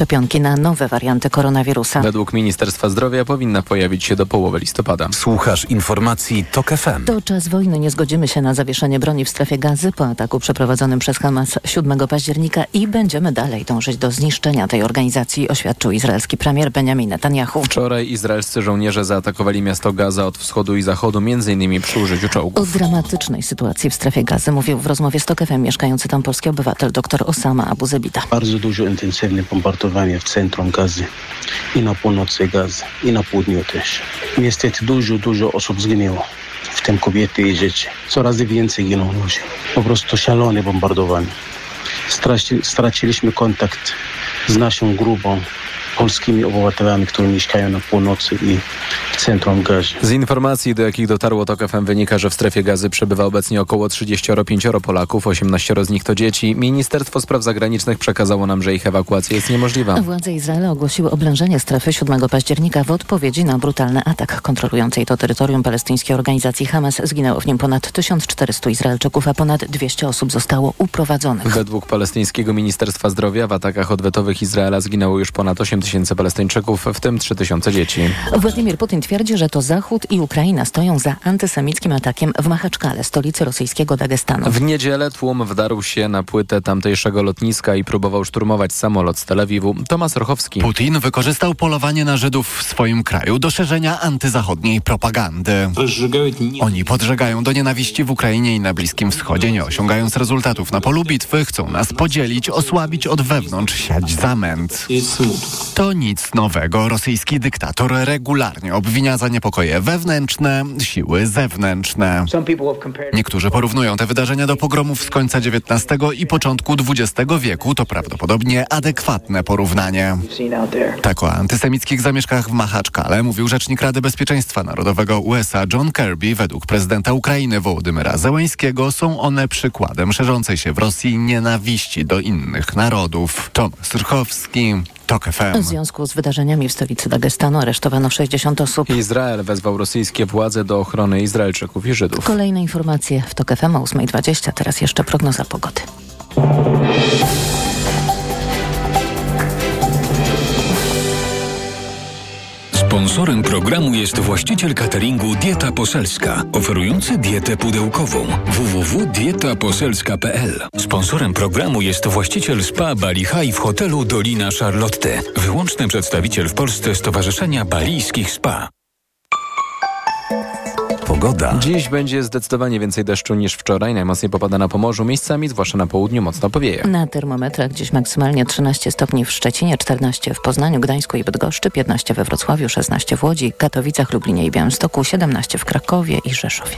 szczepionki na nowe warianty koronawirusa. Według Ministerstwa Zdrowia powinna pojawić się do połowy listopada. Słuchasz informacji TOK FM. To czas wojny. Nie zgodzimy się na zawieszenie broni w strefie gazy po ataku przeprowadzonym przez Hamas 7 października i będziemy dalej dążyć do zniszczenia tej organizacji, oświadczył izraelski premier Benjamin Netanyahu. Wczoraj izraelscy żołnierze zaatakowali miasto Gaza od wschodu i zachodu, m.in. przy użyciu O czołgów. dramatycznej sytuacji w strefie gazy mówił w rozmowie z TOK FM mieszkający tam polski obywatel dr Osama Abu Zebita. Bardzo dużo intensywne bombardowanie w centrum Gazy i na północy Gazy i na południu też. Niestety dużo, dużo osób zginęło, w tym kobiety i dzieci. Coraz więcej giną ludzi. Po prostu szalone bombardowanie. Straci, straciliśmy kontakt z naszą grupą polskimi obywatelami, którzy mieszkają na północy i w centrum Gazy. Z informacji, do jakich dotarło TOK FM wynika, że w strefie gazy przebywa obecnie około 35 Polaków, 18 z nich to dzieci. Ministerstwo Spraw Zagranicznych przekazało nam, że ich ewakuacja jest niemożliwa. Władze Izraela ogłosiły oblężenie strefy 7 października w odpowiedzi na brutalny atak kontrolującej to terytorium palestyńskiej organizacji Hamas. Zginęło w nim ponad 1400 Izraelczyków, a ponad 200 osób zostało uprowadzonych. Według palestyńskiego Ministerstwa Zdrowia w atakach odwetowych Izraela zginęło już ponad 8 tysięcy Palestyńczyków, w tym 3 tysiące dzieci. Władimir Putin twierdzi, że to Zachód i Ukraina stoją za antysemickim atakiem w Machaczkale, stolicy rosyjskiego Dagestanu. W niedzielę tłum wdarł się na płytę tamtejszego lotniska i próbował szturmować samolot z Tel Awiwu. Tomasz Rochowski. Putin wykorzystał polowanie na Żydów w swoim kraju do szerzenia antyzachodniej propagandy. Oni podżegają do nienawiści w Ukrainie i na Bliskim Wschodzie, nie osiągając rezultatów na polu bitwy, chcą nas podzielić, osłabić od wewnątrz, siać zamęt. To nic nowego. Rosyjski dyktator regularnie obwinia za niepokoje wewnętrzne siły zewnętrzne. Niektórzy porównują te wydarzenia do pogromów z końca XIX i początku XX wieku. To prawdopodobnie adekwatne porównanie. Tak o antysemickich zamieszkach w Machaczkale mówił rzecznik Rady Bezpieczeństwa Narodowego USA John Kirby. Według prezydenta Ukrainy Wołodymyra Zełańskiego są one przykładem szerzącej się w Rosji nienawiści do innych narodów. Tomasz Rchowski, TOK FM. W związku z wydarzeniami w stolicy Dagestanu aresztowano 60 osób. Izrael wezwał rosyjskie władze do ochrony Izraelczyków i Żydów. Kolejne informacje w TOK FM o 8.20. Teraz jeszcze prognoza pogody. Sponsorem programu jest właściciel cateringu Dieta Poselska, oferujący dietę pudełkową www.dietaposelska.pl. Sponsorem programu jest właściciel spa Bali High w hotelu Dolina Charlotte, wyłączny przedstawiciel w Polsce Stowarzyszenia Balijskich Spa. Pogoda. Dziś będzie zdecydowanie więcej deszczu niż wczoraj. Najmocniej popada na Pomorzu, miejscami, zwłaszcza na południu, mocno powieje. Na termometrach dziś maksymalnie 13 stopni w Szczecinie, 14 w Poznaniu, Gdańsku i Bydgoszczy, 15 we Wrocławiu, 16 w Łodzi, Katowicach, Lublinie i Białymstoku, 17 w Krakowie i Rzeszowie.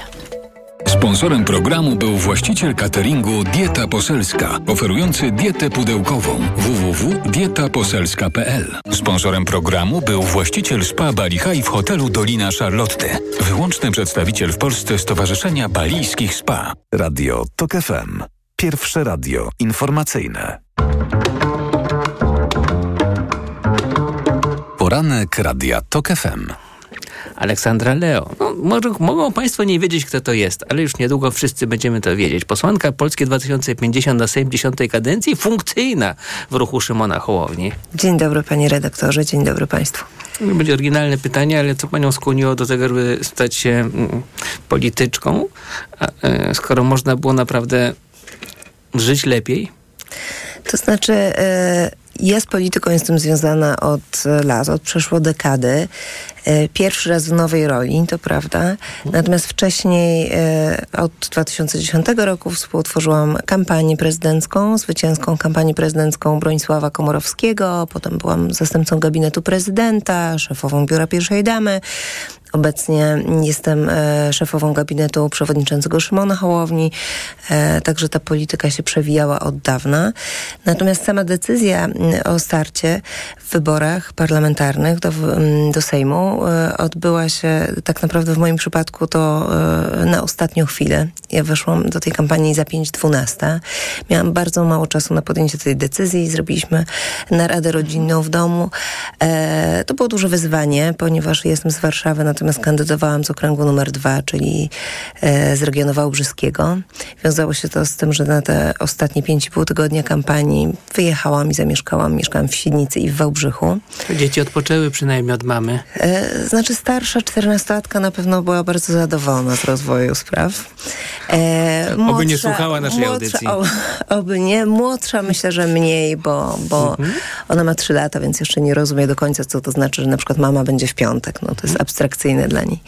Sponsorem programu był właściciel cateringu Dieta Poselska, oferujący dietę pudełkową www.dietaposelska.pl. Sponsorem programu był właściciel spa Bali High w hotelu Dolina Charlotte, wyłączny przedstawiciel w Polsce Stowarzyszenia Balijskich Spa. Radio TOK FM. Pierwsze radio informacyjne. Poranek Radia TOK FM. Aleksandra Leo. No, może, mogą Państwo nie wiedzieć, kto to jest, ale już niedługo wszyscy będziemy to wiedzieć. Posłanka Polskie 2050 na Sejm 10 kadencji, funkcyjna w ruchu Szymona Hołowni. Dzień dobry panie redaktorze, dzień dobry państwu. To będzie oryginalne pytanie, ale co panią skłoniło do tego, żeby stać się mm, polityczką, e, skoro można było naprawdę żyć lepiej? To znaczy, e, ja z polityką jestem związana od lat, od przeszło dekady. E, Pierwszy raz w nowej roli, to prawda. Natomiast wcześniej, e, od 2010 roku, współtworzyłam kampanię prezydencką, zwycięską kampanię prezydencką Bronisława Komorowskiego. Potem byłam zastępcą gabinetu prezydenta, szefową biura pierwszej damy. Obecnie jestem e, szefową gabinetu przewodniczącego Szymona Hołowni, e, także ta polityka się przewijała od dawna. Natomiast sama decyzja m, o starcie w wyborach parlamentarnych do, w- m, do Sejmu e, odbyła się tak naprawdę w moim przypadku to na ostatnią chwilę. Ja weszłam do tej kampanii za 5.12. Miałam bardzo mało czasu na podjęcie tej decyzji. Zrobiliśmy naradę rodzinną w domu. To było duże wyzwanie, ponieważ jestem z Warszawy, natomiast natomiast kandydowałam z okręgu numer dwa, czyli e, z regionu wałbrzyskiego. Wiązało się to z tym, że na te ostatnie 5,5 tygodnia kampanii wyjechałam i zamieszkałam. Mieszkałam w Świdnicy i w Wałbrzychu. Dzieci odpoczęły przynajmniej od mamy. E, znaczy starsza 14-latka na pewno była bardzo zadowolona z rozwoju spraw. E, młodsza, oby nie słuchała naszej młodsza, audycji. O, oby nie. Młodsza myślę, że mniej, bo, bo mhm. ona ma 3 lata, więc jeszcze nie rozumie do końca, co to znaczy, że na przykład mama będzie w piątek. No to jest mhm. Abstrakcyjne dla niej.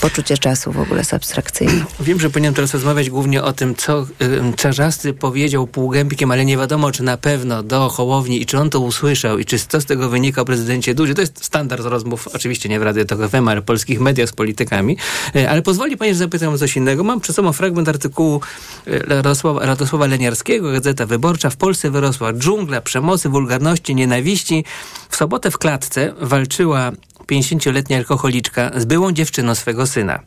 Poczucie czasu w ogóle jest abstrakcyjne. Wiem, że powinienem teraz rozmawiać głównie o tym, co y, Czarzasty powiedział półgębkiem, ale nie wiadomo, czy na pewno do Hołowni i czy on to usłyszał i czy co z tego wynika o prezydencie Dudzie. To jest standard rozmów, oczywiście nie w Radio Tok FM, ale polskich mediach z politykami. Y, ale pozwoli pani, że zapytam o coś innego. Mam przed sobą fragment artykułu y, Radosława, Radosława Leniarskiego, Gazeta Wyborcza. W Polsce wyrosła dżungla przemocy, wulgarności, nienawiści. W sobotę w klatce walczyła 50-letnia alkoholiczka z byłą dziewczyną swego syna,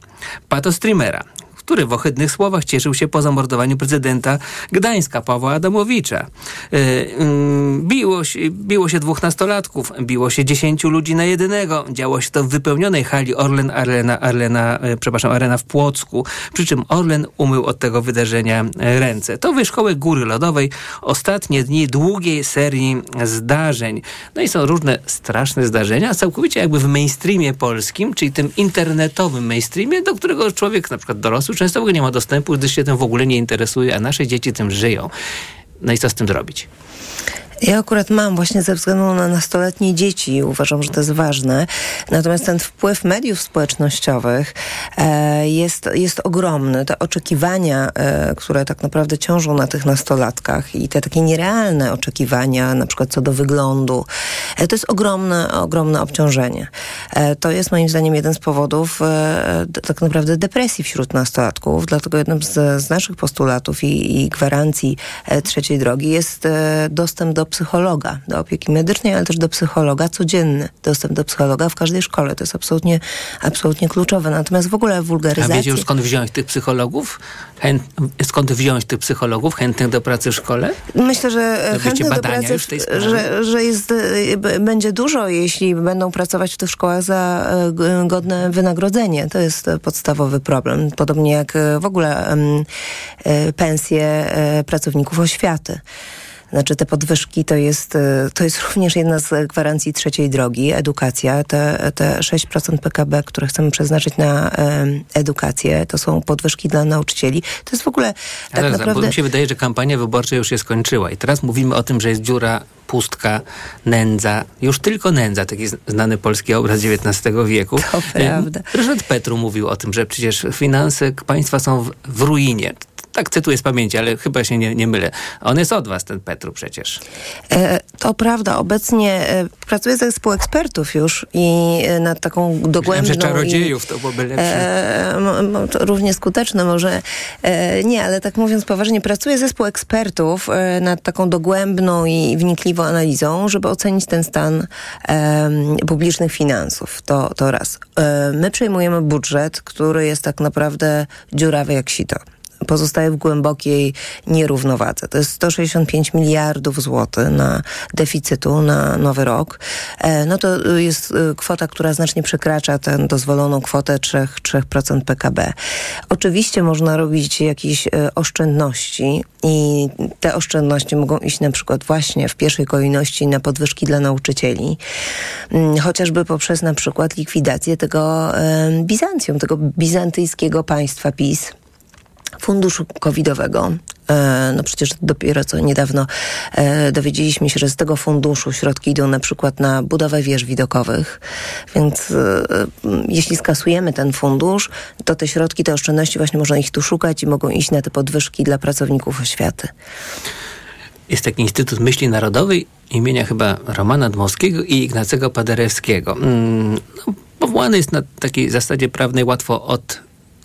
patostreamera, który w ohydnych słowach cieszył się po zamordowaniu prezydenta Gdańska, Pawła Adamowicza. E, mm, biło się, biło się dwóch nastolatków, biło się dziesięciu ludzi na jedynego. Działo się to w wypełnionej hali Orlen Arena, Arena, e, przepraszam, Arena w Płocku, przy czym Orlen umył od tego wydarzenia e, ręce. To wyszkołek Góry Lodowej, ostatnie dni długiej serii zdarzeń. No i są różne straszne zdarzenia, całkowicie jakby w mainstreamie polskim, czyli tym internetowym mainstreamie, do którego człowiek, na przykład dorosły, często w ogóle nie ma dostępu, gdyż się tym w ogóle nie interesuje, a nasze dzieci tym żyją. No i co z tym zrobić? Ja akurat mam właśnie ze względu na nastoletnie dzieci i uważam, że to jest ważne. Natomiast ten wpływ mediów społecznościowych e, jest, jest ogromny. Te oczekiwania, e, które tak naprawdę ciążą na tych nastolatkach i te takie nierealne oczekiwania, na przykład co do wyglądu, e, to jest ogromne, ogromne obciążenie. E, to jest moim zdaniem jeden z powodów e, tak naprawdę depresji wśród nastolatków. Dlatego jednym z, z naszych postulatów i, i gwarancji e, trzeciej drogi jest dostęp do psychologa, do opieki medycznej, ale też do psychologa codzienny. Dostęp do psychologa w każdej szkole. To jest absolutnie, absolutnie kluczowe. Natomiast w ogóle wulgaryzacja... A wiecie już skąd wziąć tych psychologów? Chęt, skąd wziąć tych psychologów chętnych do pracy w szkole? Myślę, że chętnych do pracy, że, że jest, y, będzie dużo, jeśli będą pracować w tych szkołach za y, godne wynagrodzenie. To jest podstawowy problem. Podobnie jak w ogóle pensje pracowników oświaty. Znaczy te podwyżki to jest, e, to jest również jedna z gwarancji trzeciej drogi, edukacja. Te, te 6% PKB, które chcemy przeznaczyć na edukację, to są podwyżki dla nauczycieli. To jest w ogóle tak Ale naprawdę... Bo mi się wydaje, że kampania wyborcza już się skończyła i teraz mówimy o tym, że jest dziura pustka, nędza, już tylko nędza, taki znany polski obraz XIX wieku. To prawda. Ryszard Petru mówił o tym, że przecież finanse państwa są w, w ruinie tak cytuję z pamięci, ale chyba się nie, nie mylę. On jest od was, ten Petru przecież. E, to prawda. Obecnie e, pracuję zespół ekspertów już i e, nad taką dogłębną... Myślałem, że czarodziejów i, to byłoby lepsze. Równie skuteczne może. Nie, ale tak mówiąc poważnie, pracuję zespół ekspertów nad taką dogłębną i wnikliwą analizą, żeby ocenić ten stan publicznych finansów. To, to raz. my przejmujemy budżet, który jest tak naprawdę dziurawy jak sito pozostaje w głębokiej nierównowadze. To jest 165 miliardów złotych na deficytu na nowy rok. E, no to jest e, kwota, która znacznie przekracza tę dozwoloną kwotę 3%, 3% PKB. Oczywiście można robić jakieś e, oszczędności i te oszczędności mogą iść na przykład właśnie w pierwszej kolejności na podwyżki dla nauczycieli, mm, chociażby poprzez na przykład likwidację tego Bizancjum, tego bizantyjskiego państwa PiS funduszu covidowego. E, no przecież dopiero co niedawno e, dowiedzieliśmy się, że z tego funduszu środki idą na przykład na budowę wież widokowych. Więc e, jeśli skasujemy ten fundusz, to te środki, te oszczędności właśnie można ich tu szukać i mogą iść na te podwyżki dla pracowników oświaty. Jest taki Instytut Myśli Narodowej imienia chyba Romana Dmowskiego i Ignacego Paderewskiego. Mm, no, powołany jest na takiej zasadzie prawnej łatwo od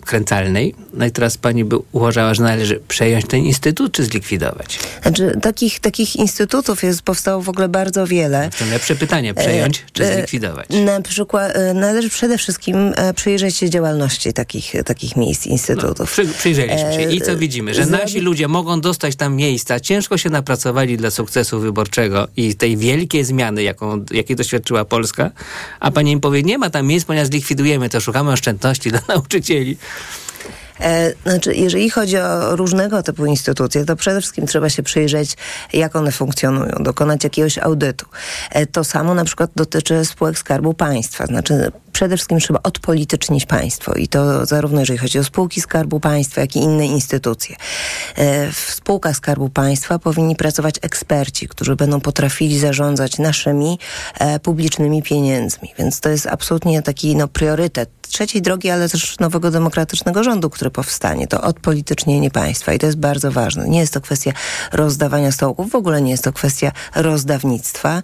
odkręcalnej. No i teraz pani by uważała, że należy przejąć ten instytut, czy zlikwidować? Znaczy, takich, takich instytutów jest, powstało w ogóle bardzo wiele. To lepsze pytanie, przejąć, czy E, zlikwidować? Na przykład e, należy przede wszystkim e, przyjrzeć się działalności takich, takich miejsc, No, instytutów. przy, przyjrzeliśmy się i co E, widzimy? Że nasi ludzie mogą dostać tam miejsca, ciężko się napracowali dla sukcesu wyborczego i tej wielkiej zmiany, jaką, jakiej doświadczyła Polska, a pani im powie, nie ma tam miejsc, ponieważ zlikwidujemy to, szukamy oszczędności dla nauczycieli. E, znaczy, jeżeli chodzi o różnego typu instytucje, to przede wszystkim trzeba się przyjrzeć, jak one funkcjonują, dokonać jakiegoś audytu. E, to samo na przykład dotyczy spółek Skarbu Państwa. Znaczy, przede wszystkim trzeba odpolitycznić państwo i to zarówno jeżeli chodzi o spółki Skarbu Państwa, jak i inne instytucje. E, w spółkach Skarbu Państwa powinni pracować eksperci, którzy będą potrafili zarządzać naszymi publicznymi pieniędzmi. Więc to jest absolutnie taki no, priorytet trzeciej drogi, ale też nowego demokratycznego rządu, który powstanie. To odpolitycznienie państwa i to jest bardzo ważne. Nie jest to kwestia rozdawania stołków, w ogóle nie jest to kwestia rozdawnictwa,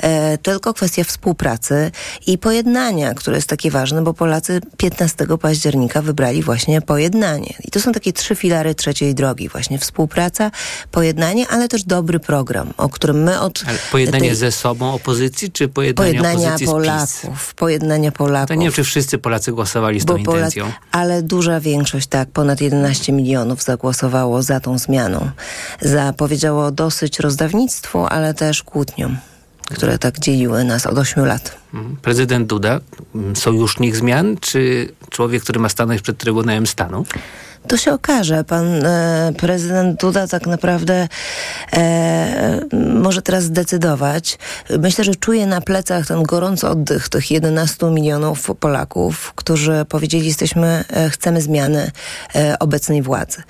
e, tylko kwestia współpracy i pojednania, które jest takie ważne, bo Polacy 15 października wybrali właśnie pojednanie. I to są takie trzy filary trzeciej drogi. Właśnie współpraca, pojednanie, ale też dobry program, o którym my od... Ale pojednanie tej- ze sobą opozycji, czy pojednanie Pojednania opozycji? Polaków. Pojednania Polaków. To nie wiem, czy wszyscy Polacy głosowali z tą Polak- intencją. ale duża większość, tak, ponad 11 milionów zagłosowało za tą zmianą. Za, powiedziało, dosyć rozdawnictwu, ale też kłótniom, które tak dzieliły nas od 8 lat. Mhm. Prezydent Duda, mm, sojusznik zmian, czy człowiek, który ma stanąć przed Trybunałem Stanu? To się okaże. Pan e, prezydent Duda tak naprawdę e, może teraz zdecydować. Myślę, że czuje na plecach ten gorący oddech tych 11 milionów Polaków, którzy powiedzieli, jesteśmy, e, chcemy zmiany e, obecnej władzy.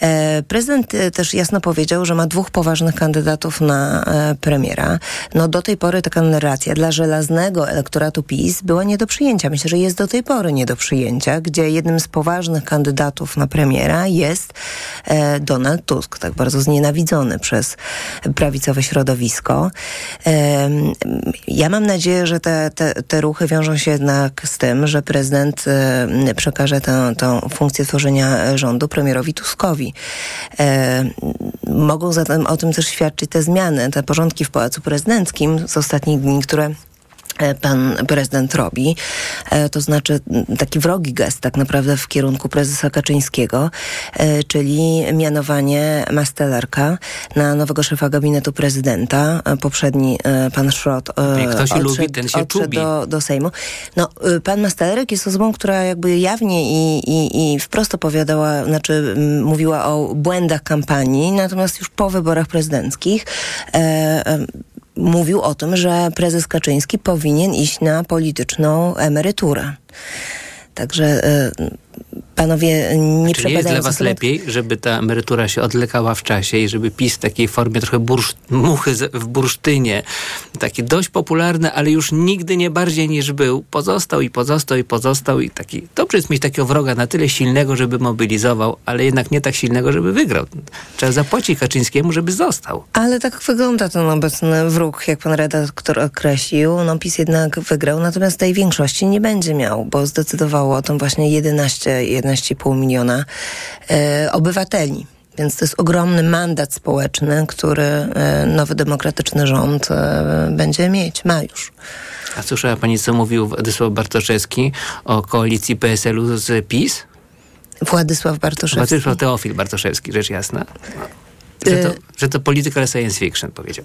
E, prezydent e, też jasno powiedział, że ma dwóch poważnych kandydatów na premiera. No do tej pory taka narracja dla żelaznego elektoratu PiS była nie do przyjęcia. Myślę, że jest do tej pory nie do przyjęcia, gdzie jednym z poważnych kandydatów na premiera jest e, Donald Tusk, tak bardzo znienawidzony przez prawicowe środowisko. Ja mam nadzieję, że te, te, te ruchy wiążą się jednak z tym, że prezydent przekaże tę, tę funkcję tworzenia rządu premierowi Tuskowi. Mogą zatem o tym też świadczyć te zmiany, te porządki w Pałacu Prezydenckim z ostatnich dni, które pan prezydent robi. E, To znaczy taki wrogi gest tak naprawdę w kierunku prezesa Kaczyńskiego, e, czyli mianowanie Mastelerka na nowego szefa gabinetu prezydenta. E, Poprzedni e, pan Szrot e, I odszedł, lubi, ten się czubi. do, do Sejmu. No, pan Mastelerek jest osobą, która jakby jawnie i, i, i wprost opowiadała, znaczy mówiła o błędach kampanii, natomiast już po wyborach prezydenckich e, e, mówił o tym, że prezes Kaczyński powinien iść na polityczną emeryturę. Także e, panowie nie Czy nie jest dla was lepiej, żeby ta emerytura się odlekała w czasie i żeby PiS w takiej formie trochę bursz, muchy w bursztynie, taki dość popularny, ale już nigdy nie bardziej niż był, pozostał i pozostał i pozostał i taki, dobrze jest mieć takiego wroga na tyle silnego, żeby mobilizował, ale jednak nie tak silnego, żeby wygrał. Trzeba zapłacić Kaczyńskiemu, żeby został. Ale tak wygląda ten obecny wróg, jak pan redaktor określił. No PiS jednak wygrał, natomiast tej większości nie będzie miał, bo zdecydowało o tym właśnie 11, 11,5 miliona e, obywateli. Więc to jest ogromny mandat społeczny, który e, nowy demokratyczny rząd e, będzie mieć, ma już. A słyszała pani, co mówił Władysław Bartoszewski o koalicji PSL-u z PiS? Władysław Bartoszewski. Władysław Teofil Bartoszewski, rzecz jasna. Że to, Y- że to political science fiction, powiedział.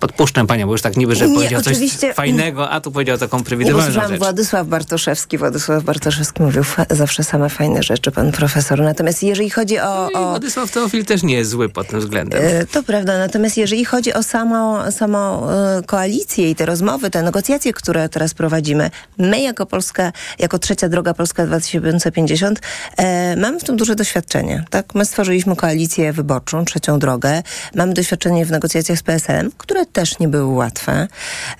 Podpuszczam panią, bo już tak niby, że Nie, powiedział coś fajnego, a tu powiedział taką słyszałam rzecz. Władysław Bartoszewski. Władysław Bartoszewski mówił zawsze same fajne rzeczy, pan profesor. Natomiast jeżeli chodzi o... No o Władysław Teofil też nie jest zły pod tym względem. E, To prawda, natomiast jeżeli chodzi o samą, samą e, koalicję i te rozmowy, te negocjacje, które teraz prowadzimy, my jako Polska, jako trzecia droga Polska 2050, e, mamy w tym duże doświadczenie. Tak? My stworzyliśmy koalicję wyborczą, trzecią drogę. Mamy doświadczenie w negocjacjach z PSL-em, które też nie były łatwe.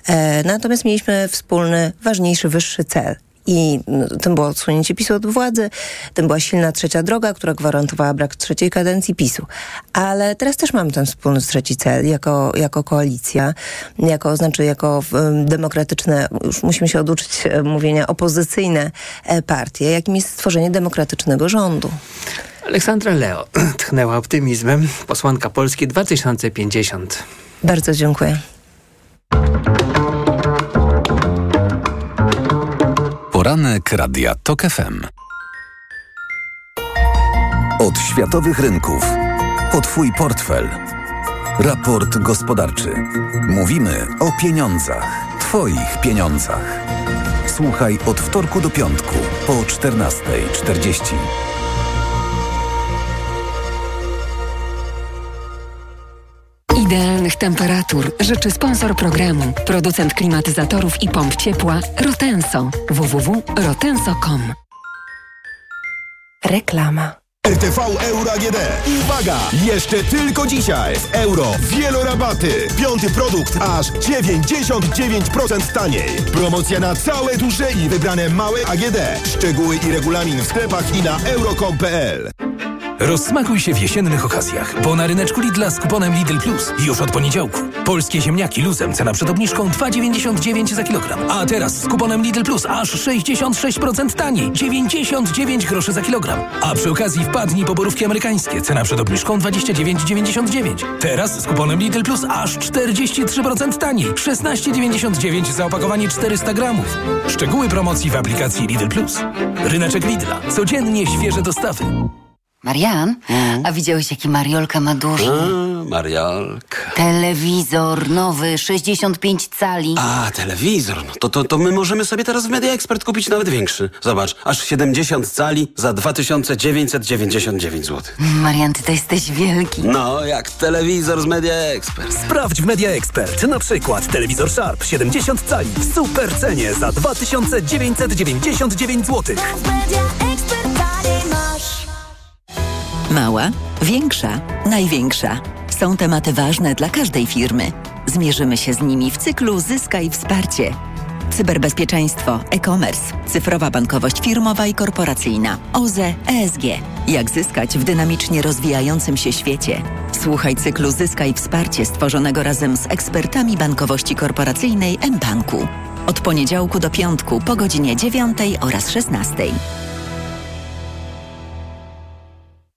E, natomiast mieliśmy wspólny, ważniejszy, wyższy cel I no, tym było odsunięcie PiSu od władzy, tym była silna trzecia droga, która gwarantowała brak trzeciej kadencji PiSu. Ale teraz też mamy ten wspólny trzeci cel jako, jako koalicja, jako, znaczy jako demokratyczne, już musimy się oduczyć e, mówienia, opozycyjne e, partie, jakim jest stworzenie demokratycznego rządu. Aleksandra Leo tchnęła optymizmem. Posłanka Polski 2050. Bardzo dziękuję. Poranek Radia TOK FM. Od światowych rynków. Po Twój portfel. Raport gospodarczy. Mówimy o pieniądzach. Twoich pieniądzach. Słuchaj od wtorku do piątku po 14.40. Idealnych temperatur życzy sponsor programu, producent klimatyzatorów i pomp ciepła Rotenso. www.rotenso.com Reklama. RTV Euro AGD. Uwaga! Jeszcze tylko dzisiaj w euro wielorabaty. Piąty produkt aż 99% taniej. Promocja na całe duże i wybrane małe AGD. Szczegóły i regulamin w sklepach i na euro.com.pl. Rozsmakuj się w jesiennych okazjach, bo na ryneczku Lidla z kuponem Lidl Plus już od poniedziałku. Polskie ziemniaki luzem, cena przed obniżką 2,99 za kilogram. A teraz z kuponem Lidl Plus aż 66% taniej, 99 groszy za kilogram. A przy okazji wpadnij po borówki amerykańskie, cena przed obniżką 29,99. Teraz z kuponem Lidl Plus aż 43% taniej, 16,99 za opakowanie 400 gramów. Szczegóły promocji w aplikacji Lidl Plus. Ryneczek Lidla. Codziennie świeże dostawy. Marian, a widziałeś jaki Mariolka ma duży? A, Mariolka. Telewizor nowy, 65 cali. A, telewizor. No to, to, to my możemy sobie teraz w Media Expert kupić nawet większy. Zobacz, aż 70 cali za 2999 zł. Marian, ty to jesteś wielki. No, jak telewizor z Media Expert. Sprawdź w Media Expert. Na przykład telewizor Sharp 70 cali w super cenie za 2999 zł. Mała, większa, największa. Są tematy ważne dla każdej firmy. Zmierzymy się z nimi w cyklu Zyskaj Wsparcie. Cyberbezpieczeństwo, e-commerce, cyfrowa bankowość firmowa i korporacyjna, OZE, ESG. Jak zyskać w dynamicznie rozwijającym się świecie? Słuchaj cyklu Zyskaj Wsparcie stworzonego razem z ekspertami bankowości korporacyjnej mBanku. Od poniedziałku do piątku po godzinie 9 oraz 16.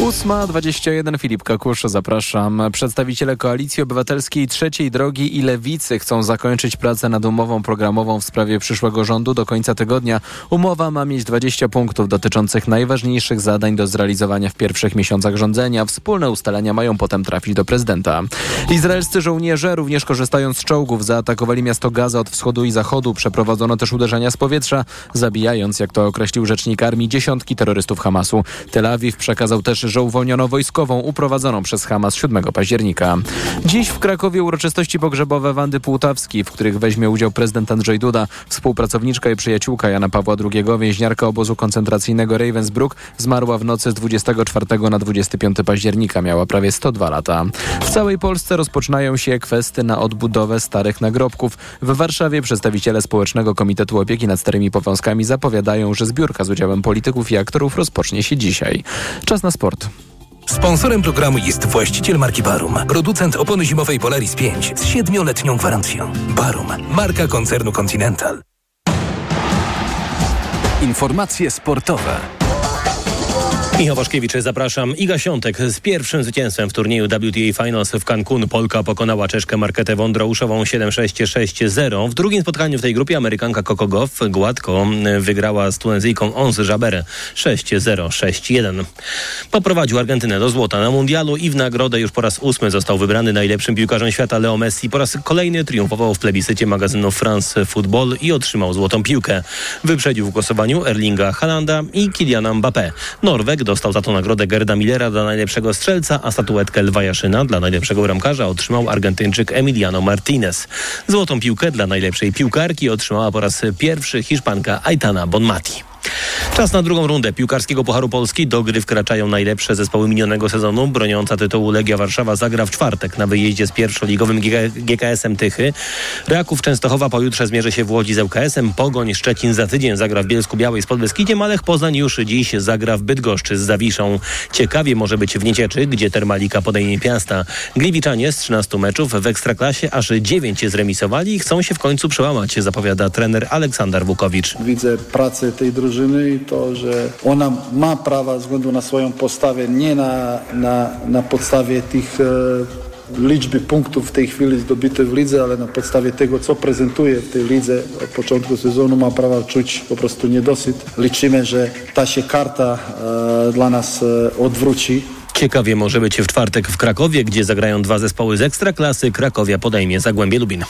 8.21 Filip Kakusz, zapraszam. Przedstawiciele Koalicji Obywatelskiej Trzeciej Drogi i Lewicy chcą zakończyć pracę nad umową programową w sprawie przyszłego rządu do końca tygodnia. Umowa ma mieć 20 punktów dotyczących najważniejszych zadań do zrealizowania w pierwszych miesiącach rządzenia. Wspólne ustalenia mają potem trafić do prezydenta. Izraelscy żołnierze, również korzystając z czołgów, zaatakowali miasto Gaza od wschodu i zachodu. Przeprowadzono też uderzenia z powietrza, zabijając, jak to określił rzecznik armii, dziesiątki terrorystów Hamasu. Tel Awiw przekazał też że uwolniono wojskową uprowadzoną przez Hamas 7 października. Dziś w Krakowie uroczystości pogrzebowe Wandy Półtawskiej, w których weźmie udział prezydent Andrzej Duda. Współpracowniczka i przyjaciółka Jana Pawła II, więźniarka obozu koncentracyjnego Ravensbrück, zmarła w nocy z 24 na 25 października. Miała prawie 102 lata. W całej Polsce rozpoczynają się kwestie na odbudowę starych nagrobków. W Warszawie przedstawiciele Społecznego Komitetu Opieki nad Starymi Powązkami zapowiadają, że zbiórka z udziałem polityków i aktorów rozpocznie się dzisiaj. Czas na sport. Sponsorem programu jest właściciel marki Barum, producent opony zimowej Polaris 5 z siedmioletnią gwarancją. Barum, marka koncernu Continental. Informacje sportowe. Michał Waszkiewicz, zapraszam. Iga Świątek z pierwszym zwycięstwem w turnieju WTA Finals w Cancun. Polka pokonała Czeszkę Marketę Wądrouszową 7-6-6-0. W drugim spotkaniu w tej grupie Amerykanka Coco Goff gładko wygrała z Tunezyjką Ons Jabere 6-0-6-1. Poprowadził Argentynę do złota na mundialu i w nagrodę już po raz ósmy został wybrany najlepszym piłkarzem świata Leo Messi. Po raz kolejny triumfował w plebiscycie magazynu France Football i otrzymał złotą piłkę. Wyprzedził w głosowaniu Erlinga Halanda i Kyliana Mbappé. Norweg dostał za to nagrodę Gerda Millera dla najlepszego strzelca, a statuetkę Lwa Jaszyna dla najlepszego bramkarza otrzymał Argentyńczyk Emiliano Martinez. Złotą piłkę dla najlepszej piłkarki otrzymała po raz pierwszy Hiszpanka Aitana Bonmati. Czas na drugą rundę piłkarskiego Pucharu Polski. Do gry wkraczają najlepsze zespoły minionego sezonu. Broniąca tytułu Legia Warszawa zagra w czwartek na wyjeździe z pierwszoligowym GKS-em Tychy. Raków Częstochowa pojutrze zmierzy się w Łodzi z ŁKS-em. Pogoń Szczecin za tydzień zagra w Bielsku Białej z Podbeskidziem, Malech Poznań już dziś zagra w Bydgoszczy z Zawiszą. Ciekawie może być w Niecieczy, gdzie Termalika podejmie Piasta. Gliwiczanie z 13 meczów w Ekstraklasie aż 9 zremisowali i chcą się w końcu przełamać, zapowiada trener Aleksander Wukowicz. Widzę pracę tej drużyny i to, że ona ma prawa względu na swoją postawę, nie na, na, na podstawie tych e, liczby punktów w tej chwili zdobyte w lidze, ale na podstawie tego, co prezentuje w tej lidze od początku sezonu ma prawo czuć po prostu niedosyt. Liczymy, że ta się karta e, dla nas e, odwróci. Ciekawie może być w czwartek w Krakowie, gdzie zagrają dwa zespoły z Ekstraklasy. Krakowia podejmie Zagłębie Lubin.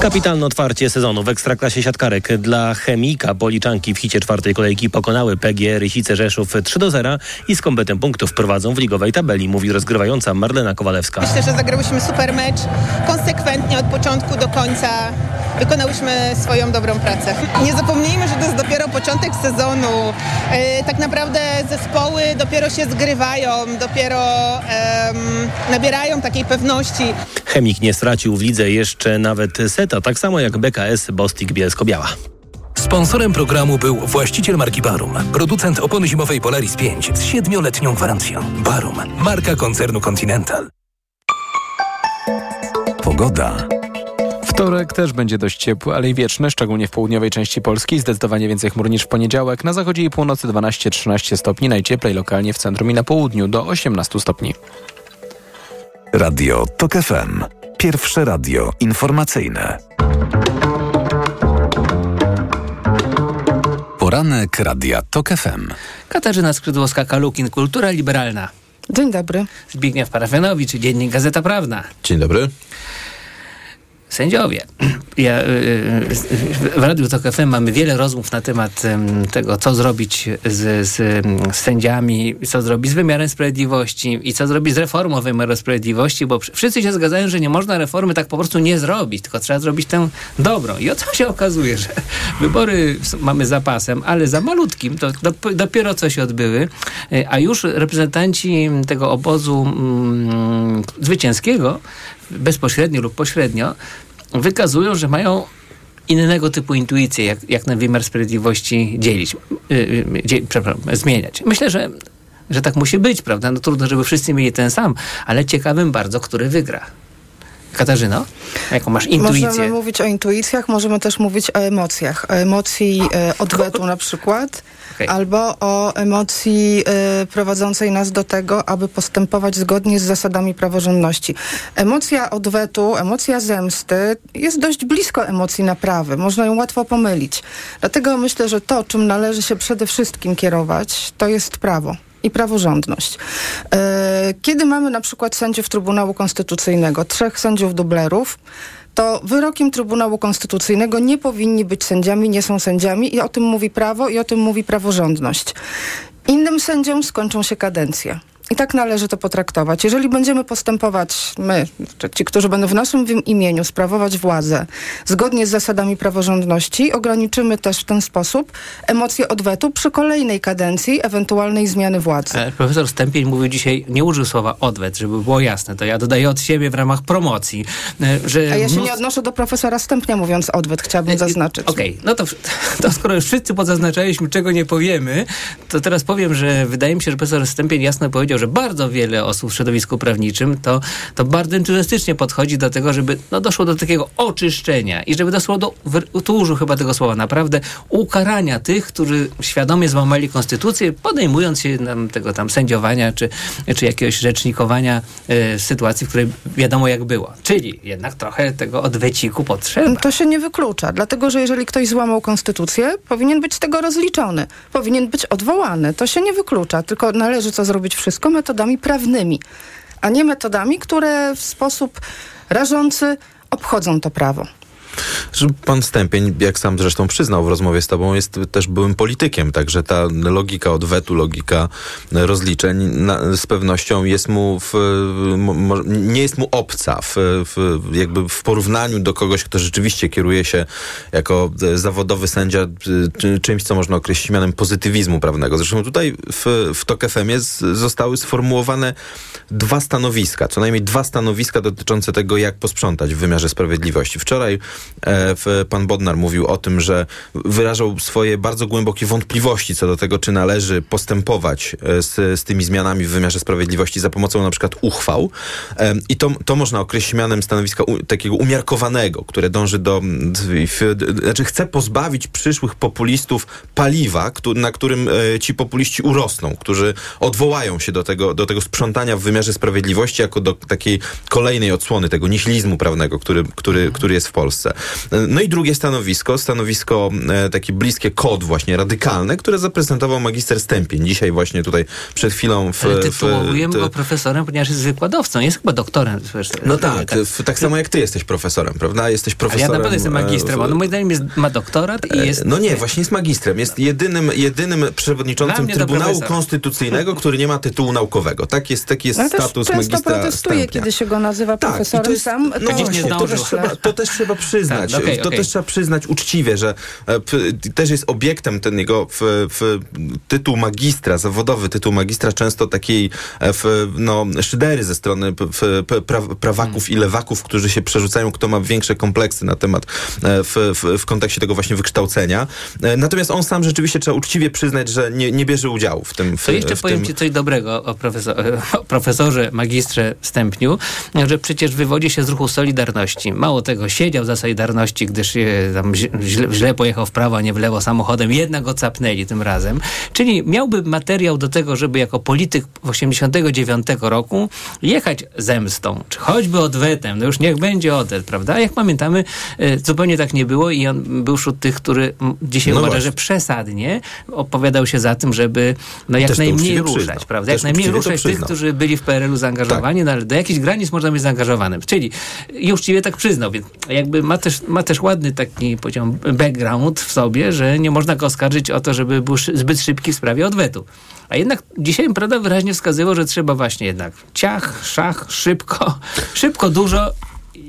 Kapitalne otwarcie sezonu w Ekstraklasie siatkarek dla Chemika. Policzanki w hicie czwartej kolejki pokonały PG Rysice Rzeszów 3 do 0 i z kombetem punktów prowadzą w ligowej tabeli, mówi rozgrywająca Marlena Kowalewska. Myślę, że zagrałyśmy super mecz, konsekwentnie od początku do końca wykonałyśmy swoją dobrą pracę. Nie zapomnijmy, że to jest dopiero początek sezonu. Yy, tak naprawdę zespoły dopiero się zgrywają, dopiero um, nabierają takiej pewności. Chemik nie stracił w lidze jeszcze nawet seta, tak samo jak BKS Bostik Bielsko-Biała. Sponsorem programu był właściciel marki Barum, producent opony zimowej Polaris 5 z siedmioletnią gwarancją. Barum, marka koncernu Continental. Pogoda. Wtorek też będzie dość ciepły, ale i wieczny, szczególnie w południowej części Polski. Zdecydowanie więcej chmur niż w poniedziałek. Na zachodzie i północy 12-13 stopni, najcieplej lokalnie w centrum i na południu do 18 stopni. Radio TOK FM. Pierwsze radio informacyjne. Poranek Radia TOK FM. Katarzyna Skrzydłowska-Kalukin, Kultura Liberalna. Dzień dobry. Zbigniew Parafianowicz, Dziennik Gazeta Prawna. Dzień dobry. Sędziowie. Ja, w Radiu Tok FM mamy wiele rozmów na temat tego, co zrobić z, z, sędziami, co zrobić z wymiarem sprawiedliwości i co zrobić z reformą wymiaru sprawiedliwości, bo wszyscy się zgadzają, że nie można reformy tak po prostu nie zrobić, tylko trzeba zrobić tę dobrą. I o co się okazuje, że wybory mamy za pasem, ale za malutkim, to dopiero co się odbyły, a już reprezentanci tego obozu mm, zwycięskiego bezpośrednio lub pośrednio, wykazują, że mają innego typu intuicje, jak, jak na wymiar sprawiedliwości dzielić, yy, dzie, przepraszam, zmieniać. Myślę, że, że tak musi być, prawda? No trudno, żeby wszyscy mieli ten sam, ale ciekawym bardzo, który wygra. Katarzyno, jaką masz intuicję? Możemy mówić o intuicjach, możemy też mówić o emocjach. O emocji e, odwetu na przykład, okay. albo o emocji e, prowadzącej nas do tego, aby postępować zgodnie z zasadami praworządności. Emocja odwetu, emocja zemsty jest dość blisko emocji naprawy. Można ją łatwo pomylić. Dlatego myślę, że to, czym należy się przede wszystkim kierować, to jest prawo i praworządność. Kiedy mamy na przykład sędziów Trybunału Konstytucyjnego, trzech sędziów dublerów, to wyrokiem Trybunału Konstytucyjnego nie powinni być sędziami, nie są sędziami i o tym mówi prawo i o tym mówi praworządność. Innym sędziom skończą się kadencje. I tak należy to potraktować. Jeżeli będziemy postępować, my, ci, którzy będą w naszym imieniu sprawować władzę zgodnie z zasadami praworządności, ograniczymy też w ten sposób emocje odwetu przy kolejnej kadencji ewentualnej zmiany władzy. E, profesor Stępień mówił dzisiaj, nie użył słowa odwet, żeby było jasne. To ja dodaję od siebie w ramach promocji. E, że A ja się nie odnoszę do profesora Stępnia mówiąc odwet, chciałabym e, zaznaczyć. Okej, okay. no to, to skoro już wszyscy pozaznaczaliśmy, czego nie powiemy, to teraz powiem, że wydaje mi się, że profesor Stępień jasno powiedział, że bardzo wiele osób w środowisku prawniczym to, to bardzo entuzjastycznie podchodzi do tego, żeby no, doszło do takiego oczyszczenia i żeby doszło do, tu użył chyba tego słowa, naprawdę ukarania tych, którzy świadomie złamali konstytucję, podejmując się nam tego tam sędziowania czy, czy jakiegoś rzecznikowania y, sytuacji, w której wiadomo jak było. Czyli jednak trochę tego odweciku potrzeba. To się nie wyklucza, dlatego że jeżeli ktoś złamał konstytucję, powinien być z tego rozliczony, powinien być odwołany. To się nie wyklucza, tylko należy co zrobić wszystko metodami prawnymi, a nie metodami, które w sposób rażący obchodzą to prawo. Pan Stępień, jak sam zresztą przyznał w rozmowie z tobą, jest też byłym politykiem, także ta logika odwetu, logika rozliczeń na, z pewnością jest mu w, mo, nie jest mu obca w, w, jakby w porównaniu do kogoś, kto rzeczywiście kieruje się jako zawodowy sędzia czymś, co można określić mianem pozytywizmu prawnego. Zresztą tutaj w, w TOK FM zostały sformułowane dwa stanowiska, co najmniej dwa stanowiska dotyczące tego, jak posprzątać w wymiarze sprawiedliwości. Wczoraj pan Bodnar mówił o tym, że wyrażał swoje bardzo głębokie wątpliwości co do tego, czy należy postępować e, z, z tymi zmianami w wymiarze sprawiedliwości za pomocą na przykład uchwał. E, I to, to można określić mianem stanowiska u, takiego umiarkowanego, które dąży do, znaczy chce pozbawić przyszłych populistów paliwa, na którym e, ci populiści urosną, którzy odwołają się do tego, do tego sprzątania w wymiarze sprawiedliwości jako do takiej kolejnej odsłony tego nihilizmu prawnego, który, który, który jest w Polsce. No i drugie stanowisko, stanowisko e, takie bliskie kod właśnie radykalne, które zaprezentował magister Stępień. Dzisiaj właśnie tutaj przed chwilą w... Ale tytułujemy w, go profesorem, ponieważ jest wykładowcą, jest chyba doktorem. No tak, tak, tak samo jak ty jesteś profesorem, prawda? Jesteś profesorem... Ale ja naprawdę jestem magistrem, on moim zdaniem jest, ma doktorat i jest... No nie, właśnie jest magistrem. Jest jedynym, jedynym przewodniczącym Trybunału Konstytucyjnego, który nie ma tytułu naukowego. Tak jest, taki jest status magistra protestuje, Stępnia. kiedy się go nazywa tak, profesorem to jest, sam. No to, właśnie, to, też trzeba, to też trzeba przyznać. Tak, okay, to okay. też trzeba przyznać uczciwie, że e, też jest obiektem ten jego w, w, tytuł magistra, zawodowy tytuł magistra, często takiej e, w, no, szydery ze strony pra, prawaków i lewaków, którzy się przerzucają, kto ma większe kompleksy na temat e, w, w, w kontekście tego właśnie wykształcenia. Natomiast on sam rzeczywiście trzeba uczciwie przyznać, że nie, nie bierze udziału w tym. W, to jeszcze w powiem tym... ci coś dobrego o, profesor, o profesorze, magistrze Stępniu, że przecież wywodzi się z ruchu Solidarności. Mało tego, siedział za Solidarności, gdyż tam źle, źle pojechał w prawo, a nie w lewo samochodem. Jednak go capnęli tym razem. Czyli miałby materiał do tego, żeby jako polityk w 89 roku jechać zemstą, czy choćby odwetem. No już niech będzie odwet, prawda? Jak pamiętamy, e, zupełnie tak nie było i on był wśród tych, który dzisiaj no uważa, właśnie. że przesadnie opowiadał się za tym, żeby no jak najmniej ruszać, przyznał. prawda? Jak najmniej ruszać tych, którzy byli w PRL-u zaangażowani, tak. no ale do jakichś granic można być zaangażowanym. Czyli i uczciwie tak przyznał, więc jakby ma też, ma też ładny taki, powiedziałbym, background w sobie, że nie można go oskarżyć o to, żeby był zbyt szybki w sprawie odwetu. A jednak dzisiaj prawda wyraźnie wskazywał, że trzeba właśnie jednak ciach, szach, szybko, szybko, dużo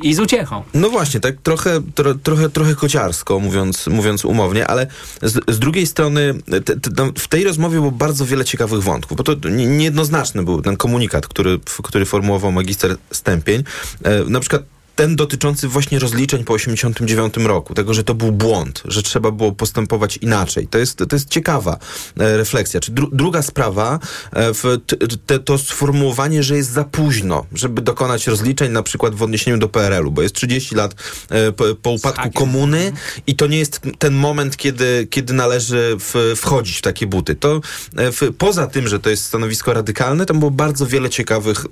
i z uciechą. No właśnie, tak trochę, tro, trochę, trochę kociarsko, mówiąc, mówiąc umownie, ale z, z drugiej strony te, te, no, w tej rozmowie było bardzo wiele ciekawych wątków, bo to niejednoznaczny był ten komunikat, który, który formułował magister Stępień. E, na przykład ten dotyczący właśnie rozliczeń po 89 roku, tego, że to był błąd, że trzeba było postępować inaczej. To jest, to jest ciekawa e, refleksja. Czy dru druga sprawa, e, te, to sformułowanie, że jest za późno, żeby dokonać rozliczeń na przykład w odniesieniu do PRL-u, bo jest 30 lat e, po, po upadku komuny i to nie jest ten moment, kiedy, kiedy należy w, wchodzić w takie buty. To w, poza tym, że to jest stanowisko radykalne, tam było bardzo wiele ciekawych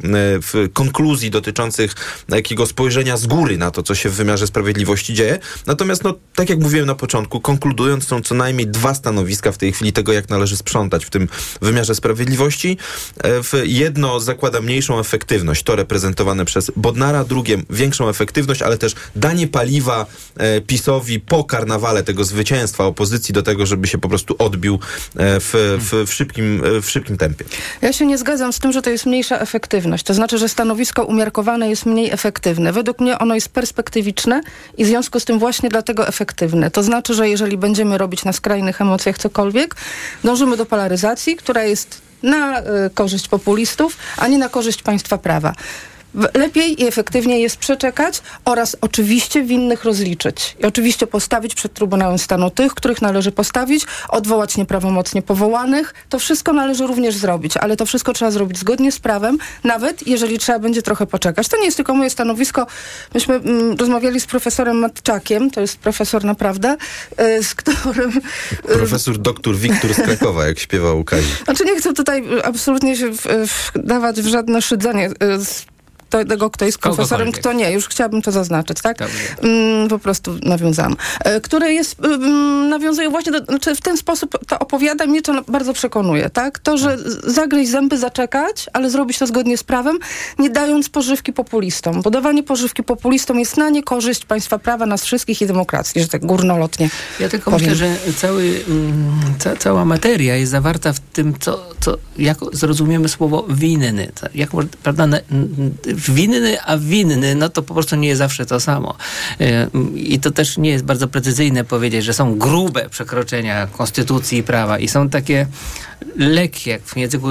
konkluzji dotyczących jakiego spojrzenia z góry na to, co się w wymiarze sprawiedliwości dzieje. Natomiast, no, tak jak mówiłem na początku, konkludując, są co najmniej dwa stanowiska w tej chwili tego, jak należy sprzątać w tym wymiarze sprawiedliwości. E, jedno zakłada mniejszą efektywność, to reprezentowane przez Bodnara, drugie większą efektywność, ale też danie paliwa e, PiSowi po karnawale tego zwycięstwa opozycji do tego, żeby się po prostu odbił e, w, w, w, szybkim, w szybkim tempie. Ja się nie zgadzam z tym, że to jest mniejsza efektywność. To znaczy, że stanowisko umiarkowane jest mniej efektywne. Według ono jest perspektywiczne i w związku z tym właśnie dlatego efektywne. To znaczy, że jeżeli będziemy robić na skrajnych emocjach cokolwiek, dążymy do polaryzacji, która jest na y, korzyść populistów, a nie na korzyść państwa prawa. Lepiej i efektywniej jest przeczekać oraz oczywiście winnych rozliczyć. I oczywiście postawić przed Trybunałem Stanu tych, których należy postawić, odwołać nieprawomocnie powołanych. To wszystko należy również zrobić, ale to wszystko trzeba zrobić zgodnie z prawem, nawet jeżeli trzeba będzie trochę poczekać. To nie jest tylko moje stanowisko. Myśmy mm, rozmawiali z profesorem Matczakiem, to jest profesor naprawdę, y, z którym... Y, profesor doktor Wiktor z Krakowa, jak śpiewał Kazi. Znaczy nie chcę tutaj absolutnie się w, w, dawać w żadne szydzenie y, kto, tego, kto jest profesorem, kto nie. Już chciałabym to zaznaczyć, tak? Mm, po prostu nawiązałam. E, które jest, mm, nawiązuje właśnie, do, znaczy w ten sposób to opowiada, mnie to bardzo przekonuje, tak? To, że zagryźć zęby, zaczekać, ale zrobić to zgodnie z prawem, nie dając pożywki populistom. Bo dawanie pożywki populistom jest na niekorzyść państwa prawa, nas wszystkich i demokracji, że tak górnolotnie Ja tylko powiem. myślę, że cały, mm, ca, cała materia jest zawarta w tym, co, co jak zrozumiemy słowo winny. Jak, prawda, winny, a winny, no to po prostu nie jest zawsze to samo. E, I to też nie jest bardzo precyzyjne powiedzieć, że są grube przekroczenia konstytucji i prawa i są takie lekkie, jak w języku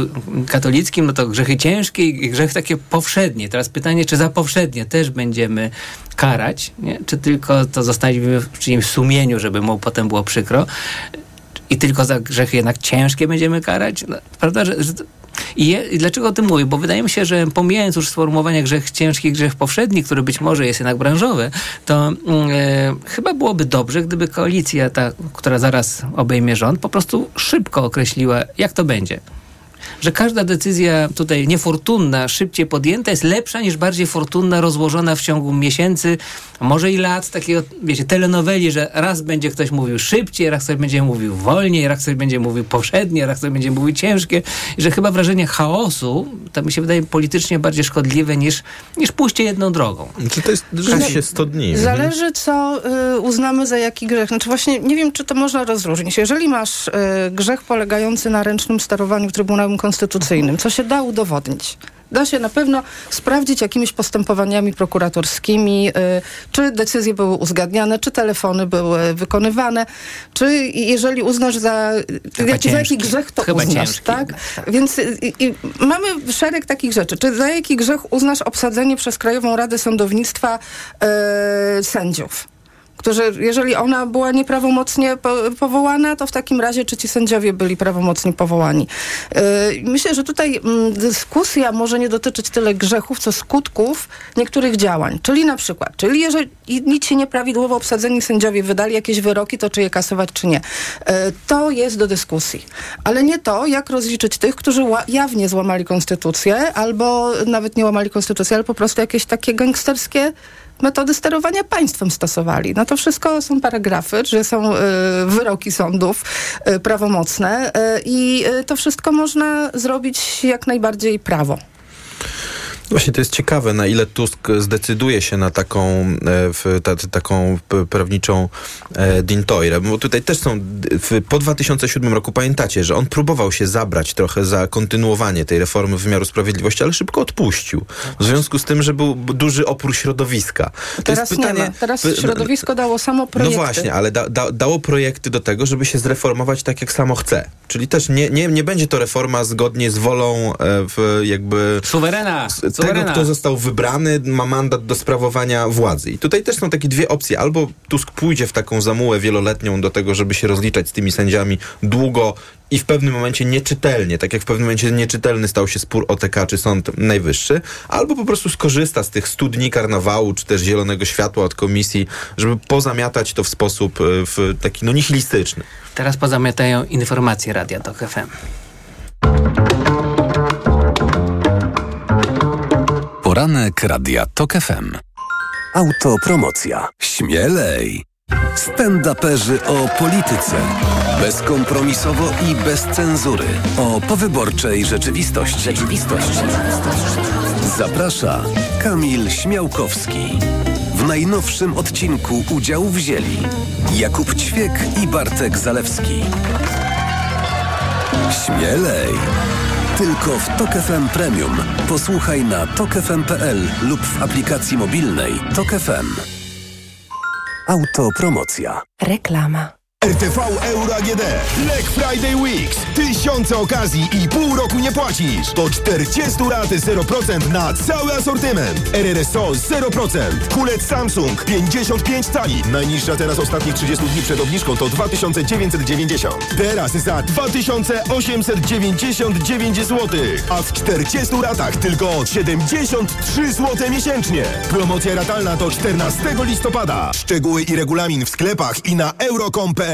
katolickim, no to grzechy ciężkie i grzechy takie powszednie. Teraz pytanie, czy za powszednie też będziemy karać, nie? czy tylko to zostawimy w czyimś sumieniu, żeby mu potem było przykro i tylko za grzechy jednak ciężkie będziemy karać? No, prawda, że, że i, je, I dlaczego o tym mówię? Bo wydaje mi się, że pomijając już sformułowanie grzech ciężki, grzech powszedni, który być może jest jednak branżowy, to mm, e, chyba byłoby dobrze, gdyby koalicja, ta, która zaraz obejmie rząd, po prostu szybko określiła, jak to będzie że każda decyzja tutaj niefortunna, szybciej podjęta jest lepsza niż bardziej fortunna, rozłożona w ciągu miesięcy, może i lat, takiego, wiecie, telenoweli, że raz będzie ktoś mówił szybciej, raz ktoś będzie mówił wolniej, raz ktoś będzie mówił powszednie, raz ktoś będzie mówił ciężkie i że chyba wrażenie chaosu, to mi się wydaje politycznie bardziej szkodliwe niż, niż pójście jedną drogą. Czy to jest rzeczywiście 100 dni? Zależy, co y, uznamy za jaki grzech. Znaczy właśnie nie wiem, czy to można rozróżnić. Jeżeli masz y, grzech polegający na ręcznym sterowaniu Trybunałem Konstytucyjnym, co się da udowodnić, da się na pewno sprawdzić jakimiś postępowaniami prokuratorskimi, y, czy decyzje były uzgadniane, czy telefony były wykonywane, czy jeżeli uznasz za, jak, za jaki grzech to Chyba uznasz, ciężki, tak? Więc y, i, mamy szereg takich rzeczy. Czy za jaki grzech uznasz obsadzenie przez Krajową Radę Sądownictwa y, sędziów? Którzy, jeżeli ona była nieprawomocnie po, powołana, to w takim razie czy ci sędziowie byli prawomocnie powołani. Yy, myślę, że tutaj mm, dyskusja może nie dotyczyć tyle grzechów, co skutków niektórych działań. Czyli na przykład, czyli jeżeli się nieprawidłowo obsadzeni sędziowie wydali jakieś wyroki, to czy je kasować, czy nie. Yy, to jest do dyskusji. Ale nie to, jak rozliczyć tych, którzy jawnie złamali konstytucję, albo nawet nie łamali konstytucję, ale po prostu jakieś takie gangsterskie metody sterowania państwem stosowali. No to wszystko są paragrafy, że są y, wyroki sądów y, prawomocne y, i y, to wszystko można zrobić jak najbardziej prawo. Właśnie to jest ciekawe, na ile Tusk zdecyduje się na taką, e, w, ta, taką prawniczą e, dintoirę, bo tutaj też są, po 2007 roku pamiętacie, że on próbował się zabrać trochę za kontynuowanie tej reformy wymiaru sprawiedliwości, ale szybko odpuścił. W związku z tym, że był duży opór środowiska. To Teraz jest pytanie, nie ma. Teraz py- środowisko dało samo no projekty. właśnie, ale da, da, dało projekty do tego, żeby się zreformować tak, jak samo chce. Czyli też nie, nie, nie będzie to reforma zgodnie z wolą e, w jakby... Suwerena! Suwerena. Tego, kto został wybrany, ma mandat do sprawowania władzy. I tutaj też są takie dwie opcje. Albo Tusk pójdzie w taką zamułę wieloletnią do tego, żeby się rozliczać z tymi sędziami długo i w pewnym momencie nieczytelnie, tak jak w pewnym momencie nieczytelny stał się spór o TK czy Sąd Najwyższy, albo po prostu skorzysta z tych stu dni karnawału, czy też zielonego światła od komisji, żeby pozamiatać to w sposób e, w taki no nihilistyczny. Teraz pozamiatają informacje Radia Tok FM. Poranek Radia TOK FM. Autopromocja. Śmielej. Stand-uperzy o polityce. Bezkompromisowo i bez cenzury. O powyborczej rzeczywistości. Rzeczywistość. Zaprasza Kamil Śmiałkowski. W najnowszym odcinku udział wzięli Jakub Ćwiek i Bartek Zalewski. Śmielej! Tylko w Tok FM Premium. Posłuchaj na tokefm.pl lub w aplikacji mobilnej Tok FM. Autopromocja. Reklama. RTV Euro AGD. Black Friday Weeks. Tysiące okazji i pół roku nie płacisz. Do 40 lat 0% na cały asortyment. RRSO 0%. Kulec Samsung 55 cali. Najniższa teraz ostatnich 30 dni przed obniżką to 2990. Teraz za 2899 zł. A w 40 latach tylko 73 zł miesięcznie. Promocja ratalna do 14 listopada. Szczegóły i regulamin w sklepach i na euro.com.pl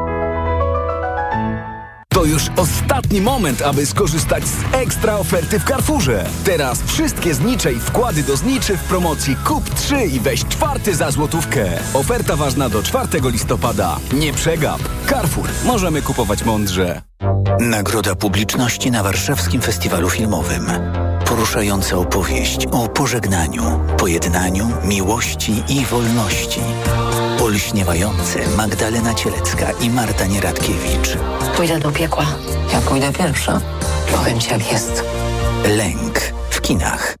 To już ostatni moment, aby skorzystać z ekstra oferty w Carrefourze. Teraz wszystkie znicze i wkłady do zniczy w promocji Kup 3 i weź czwarty za złotówkę. Oferta ważna do 4 listopada. Nie przegap. Carrefour. Możemy kupować mądrze. Nagroda publiczności na Warszawskim Festiwalu Filmowym. Poruszająca opowieść o pożegnaniu, pojednaniu, miłości i wolności. Olśniewające Magdalena Cielecka i Marta Nieradkiewicz. Pójdę do piekła. Ja pójdę pierwsza. Powiem ci jak jest. Lęk w kinach.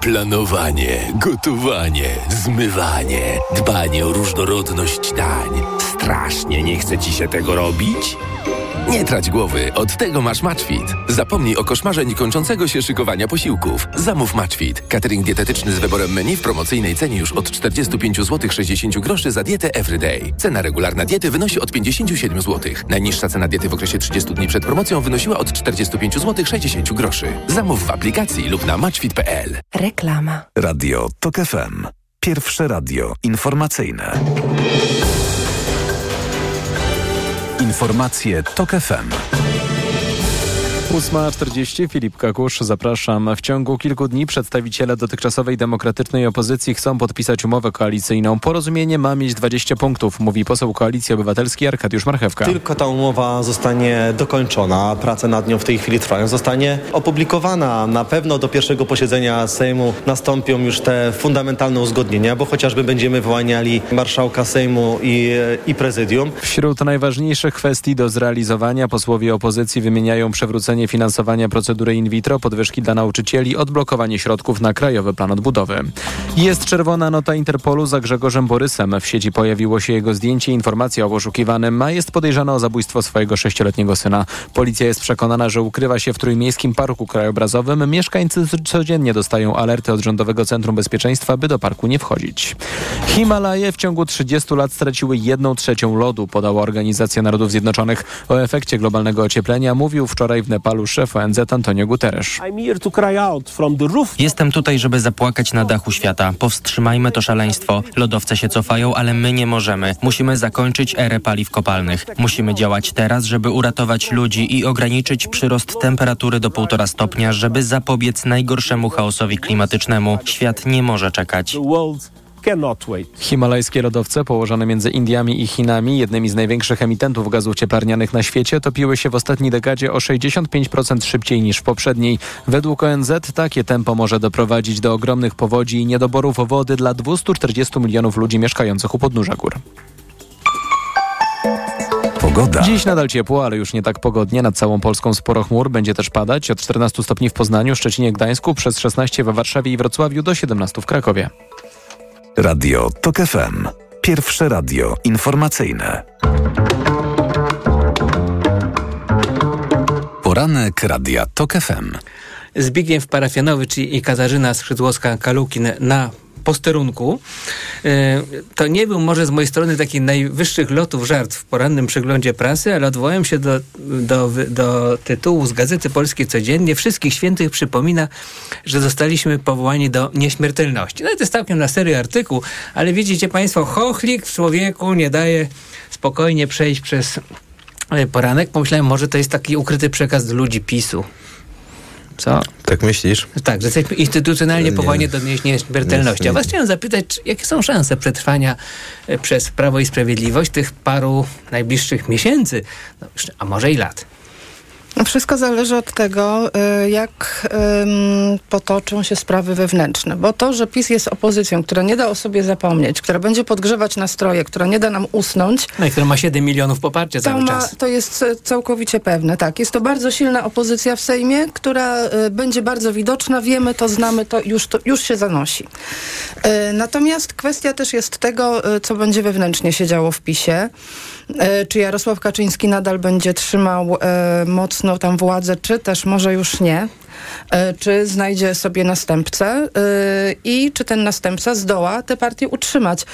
Planowanie, gotowanie, zmywanie, dbanie o różnorodność dań. Strasznie nie chce ci się tego robić? Nie trać głowy, od tego masz Matchfit. Zapomnij o koszmarze niekończącego się szykowania posiłków. Zamów Matchfit. Catering dietetyczny z wyborem menu w promocyjnej cenie już od 45 zł 60 groszy za dietę Everyday. Cena regularna diety wynosi od 57 zł. Najniższa cena diety w okresie 30 dni przed promocją wynosiła od 45 zł 60 groszy. Zamów w aplikacji lub na matchfit.pl. Reklama. Radio TOK FM. Pierwsze radio informacyjne. Informacje TOK FM. 8.40 Filip Kakusz, zapraszam. W ciągu kilku dni przedstawiciele dotychczasowej demokratycznej opozycji chcą podpisać umowę koalicyjną. Porozumienie ma mieć 20 punktów, mówi poseł Koalicji Obywatelskiej Arkadiusz Marchewka. Tylko ta umowa zostanie dokończona, prace nad nią w tej chwili trwają, zostanie opublikowana. Na pewno do pierwszego posiedzenia Sejmu nastąpią już te fundamentalne uzgodnienia, bo chociażby będziemy wyłaniali marszałka Sejmu i, i prezydium. Wśród najważniejszych kwestii do zrealizowania posłowie opozycji wymieniają finansowania procedury in vitro, podwyżki dla nauczycieli, odblokowanie środków na Krajowy Plan Odbudowy. Jest czerwona nota Interpolu za Grzegorzem Borysem. W sieci pojawiło się jego zdjęcie i informacja o poszukiwanym, a jest podejrzany o zabójstwo swojego sześcioletniego syna. Policja jest przekonana, że ukrywa się w Trójmiejskim Parku Krajobrazowym. Mieszkańcy codziennie dostają alerty od Rządowego Centrum Bezpieczeństwa, by do parku nie wchodzić. Himalaje w ciągu 30 lat straciły jedną trzecią lodu, podała Organizacja Narodów Zjednoczonych. O efekcie globalnego ocieplenia mówił wczoraj w Nepalu szef ONZ Antonio Guterres. Jestem tutaj, żeby zapłakać na dachu świata. Powstrzymajmy to szaleństwo. Lodowce się cofają, ale my nie możemy. Musimy zakończyć erę paliw kopalnych. Musimy działać teraz, żeby uratować ludzi i ograniczyć przyrost temperatury do 1,5 stopnia, żeby zapobiec najgorszemu chaosowi klimatycznemu. Świat nie może czekać. Himalajskie lodowce położone między Indiami i Chinami, jednymi z największych emitentów gazów cieplarnianych na świecie, topiły się w ostatniej dekadzie o 65% szybciej niż w poprzedniej. Według ONZ takie tempo może doprowadzić do ogromnych powodzi i niedoborów wody dla 240 milionów ludzi mieszkających u podnóża gór. Pogoda. Dziś nadal ciepło, ale już nie tak pogodnie. Nad całą Polską sporo chmur. Będzie też padać od 14 stopni w Poznaniu, Szczecinie, Gdańsku, przez 16 we Warszawie i Wrocławiu do 17 w Krakowie. Radio TOK FM. Pierwsze radio informacyjne. Poranek Radia TOK FM. Zbigniew Parafianowy czyli i Katarzyna Skrzydłowska-Kalukin na posterunku. E, to nie był może z mojej strony taki najwyższych lotów żart w porannym przeglądzie prasy, ale odwołałem się do, do, do tytułu z Gazety Polskiej Codziennie. Wszystkich świętych przypomina, że zostaliśmy powołani do nieśmiertelności. No i to jest całkiem na serio artykuł, ale widzicie Państwo, chochlik w człowieku nie daje spokojnie przejść przez e, poranek. Pomyślałem, może to jest taki ukryty przekaz ludzi PiSu. Co? Tak myślisz? Tak, że jesteśmy instytucjonalnie powołani do nieśmiertelności. A was chciałem zapytać, jakie są szanse przetrwania e, przez Prawo i Sprawiedliwość tych paru najbliższych miesięcy, no, a może i lat? No, wszystko zależy od tego, y, jak potoczą się sprawy wewnętrzne. Bo to, że PiS jest opozycją, która nie da o sobie zapomnieć, która będzie podgrzewać nastroje, która nie da nam usnąć. No i która ma 7 milionów poparcia cały ma, czas. To jest całkowicie pewne, tak. Jest to bardzo silna opozycja w Sejmie, która y, będzie bardzo widoczna. Wiemy to, znamy to, już, to, już się zanosi. Y, natomiast kwestia też jest tego, y, co będzie wewnętrznie się działo w PiSie. Y, czy Jarosław Kaczyński nadal będzie trzymał y, mocno tam władzę, czy też może już nie e, czy znajdzie sobie następcę e, i czy ten następca zdoła tę partię utrzymać.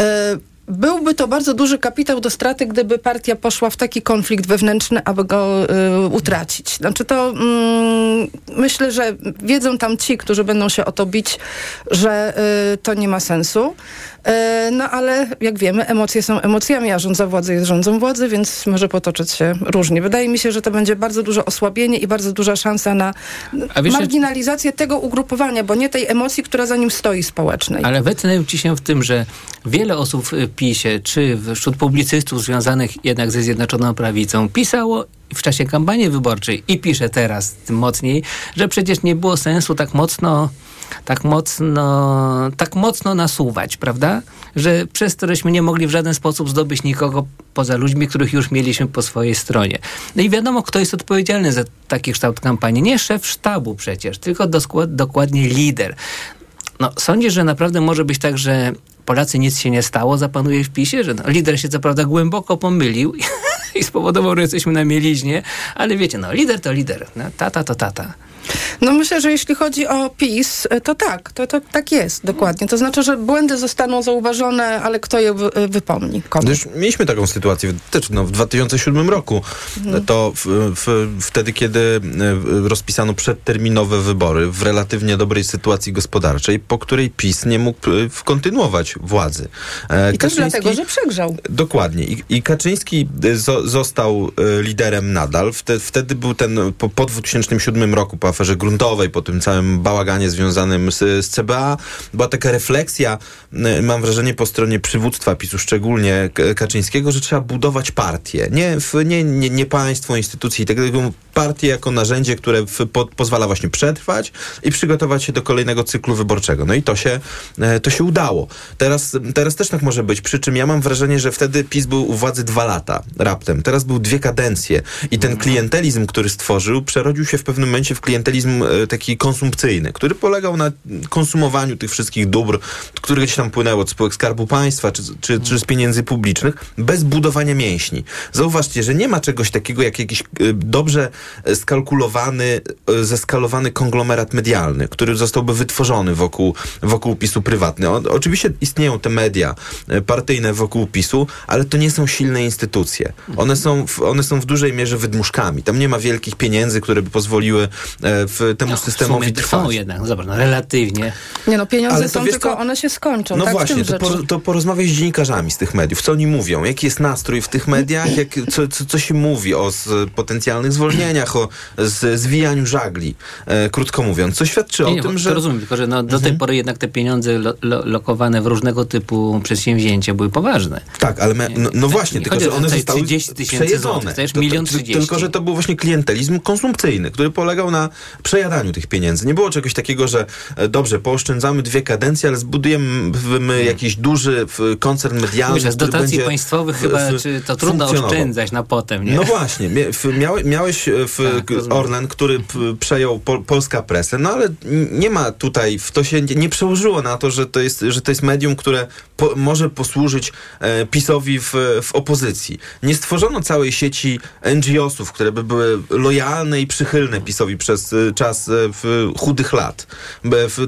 E, byłby to bardzo duży kapitał do straty, gdyby partia poszła w taki konflikt wewnętrzny, aby go utracić. Znaczy to mm, myślę, że wiedzą tam ci, którzy będą się o to bić, że to nie ma sensu. Y, no ale jak wiemy, emocje są emocjami, a rządza władzy jest rządzą władzy, więc może potoczyć się różnie. Wydaje mi się, że to będzie bardzo duże osłabienie i bardzo duża szansa na wiesz, marginalizację tego ugrupowania, bo nie tej emocji, która za nim stoi społecznej. Ale wetnę ci się w tym, że wiele osób PiSie, czy wśród publicystów związanych jednak ze Zjednoczoną Prawicą pisało w czasie kampanii wyborczej i pisze teraz tym mocniej, że przecież nie było sensu tak mocno tak mocno, tak mocno nasuwać, prawda? Że przez to, żeśmy nie mogli w żaden sposób zdobyć nikogo poza ludźmi, których już mieliśmy po swojej stronie. No i wiadomo, kto jest odpowiedzialny za taki kształt kampanii. Nie szef sztabu przecież, tylko dokładnie lider. No, sądzisz, że naprawdę może być tak, że Polacy nic się nie stało, zapanuje w PiSie, że no, lider się co prawda głęboko pomylił i spowodował, że jesteśmy na mieliźnie, ale wiecie, no lider to lider, no, tata to tata. No myślę, że jeśli chodzi o PiS, to tak, to, to tak jest, dokładnie. To znaczy, że błędy zostaną zauważone, ale kto je wypomni? Komu? Już mieliśmy taką sytuację też no, w 2007 roku. Mhm. To w, w, wtedy, kiedy e, rozpisano przedterminowe wybory w relatywnie dobrej sytuacji gospodarczej, po której PiS nie mógł e, kontynuować władzy. E, I też dlatego, że przegrzał. Dokładnie. I, i Kaczyński został liderem nadal. Wtedy, wtedy był ten, po, po 2007 roku, po aferze gruntowej, po tym całym bałaganie związanym z, z CBA, była taka refleksja, mam wrażenie, po stronie przywództwa PiSu, szczególnie Kaczyńskiego, że trzeba budować partię. Nie, nie, nie, nie państwo, instytucje i tak dalej, partię jako narzędzie, które w, po, pozwala właśnie przetrwać i przygotować się do kolejnego cyklu wyborczego. No i to się, e, to się udało. Teraz, teraz też tak może być, przy czym ja mam wrażenie, że wtedy PiS był u władzy dwa lata raptem. Teraz był dwie kadencje i ten klientelizm, który stworzył, przerodził się w pewnym momencie w klientelizm e, taki konsumpcyjny, który polegał na konsumowaniu tych wszystkich dóbr, które gdzieś tam płynęły od spółek Skarbu Państwa czy, czy, czy z pieniędzy publicznych, bez budowania mięśni. Zauważcie, że nie ma czegoś takiego jak jakiś e, dobrze skalkulowany, e, zeskalowany konglomerat medialny, który zostałby wytworzony wokół, wokół PiSu prywatny. O, oczywiście istnieją te media partyjne wokół PiSu, ale to nie są silne instytucje. One są w, one są w dużej mierze wydmuszkami. Tam nie ma wielkich pieniędzy, które by pozwoliły w temu no, systemowi w trwać. Są jednak, no zobacz, no relatywnie. Nie no, pieniądze są, tylko one się skończą. No tak, właśnie, to, por, to porozmawiaj z dziennikarzami z tych mediów. Co oni mówią? Jaki jest nastrój w tych mediach? Jak, co, co, co się mówi o z, potencjalnych zwolnieniach, o z, zwijaniu żagli, e, krótko mówiąc. Co świadczy nie, o tym, że... rozumiem, tylko że no, do mhm. tej pory jednak te pieniądze lo, lo, lokowane w różnego typu przedsięwzięcia były poważne. Tak, ale me, no, no, właśnie, tylko że one zostały 30 przejedzone. Złotych, milion 30. Tylko, że to był właśnie klientelizm konsumpcyjny, który polegał na przejadaniu tych pieniędzy. Nie było czegoś takiego, że e, dobrze, pooszczędzamy dwie kadencje, ale zbudujemy hmm. jakiś duży koncern medialny, Mówisz, z dotacji państwowych chyba czy to trudno oszczędzać na potem, nie? No właśnie. Miałeś, miałeś w Orlen, który przejął pol, polska presę, no ale nie ma tutaj, w to się nie, przełożyło na to, że to jest, że to jest medium, które po, może posłużyć e, PiSowi w, w opozycji. Nie stworzono całej sieci NGO-sów, które by były lojalne i przychylne PiSowi przez e, czas e, w chudych lat.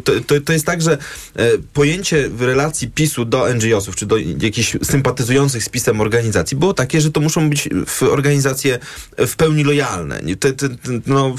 To, to, to jest tak, że e, pojęcie relacji PiSu do NGO-sów, czy do jakichś sympatyzujących z PiSem organizacji było takie, że to muszą być organizacje w pełni lojalne. Te, te, no,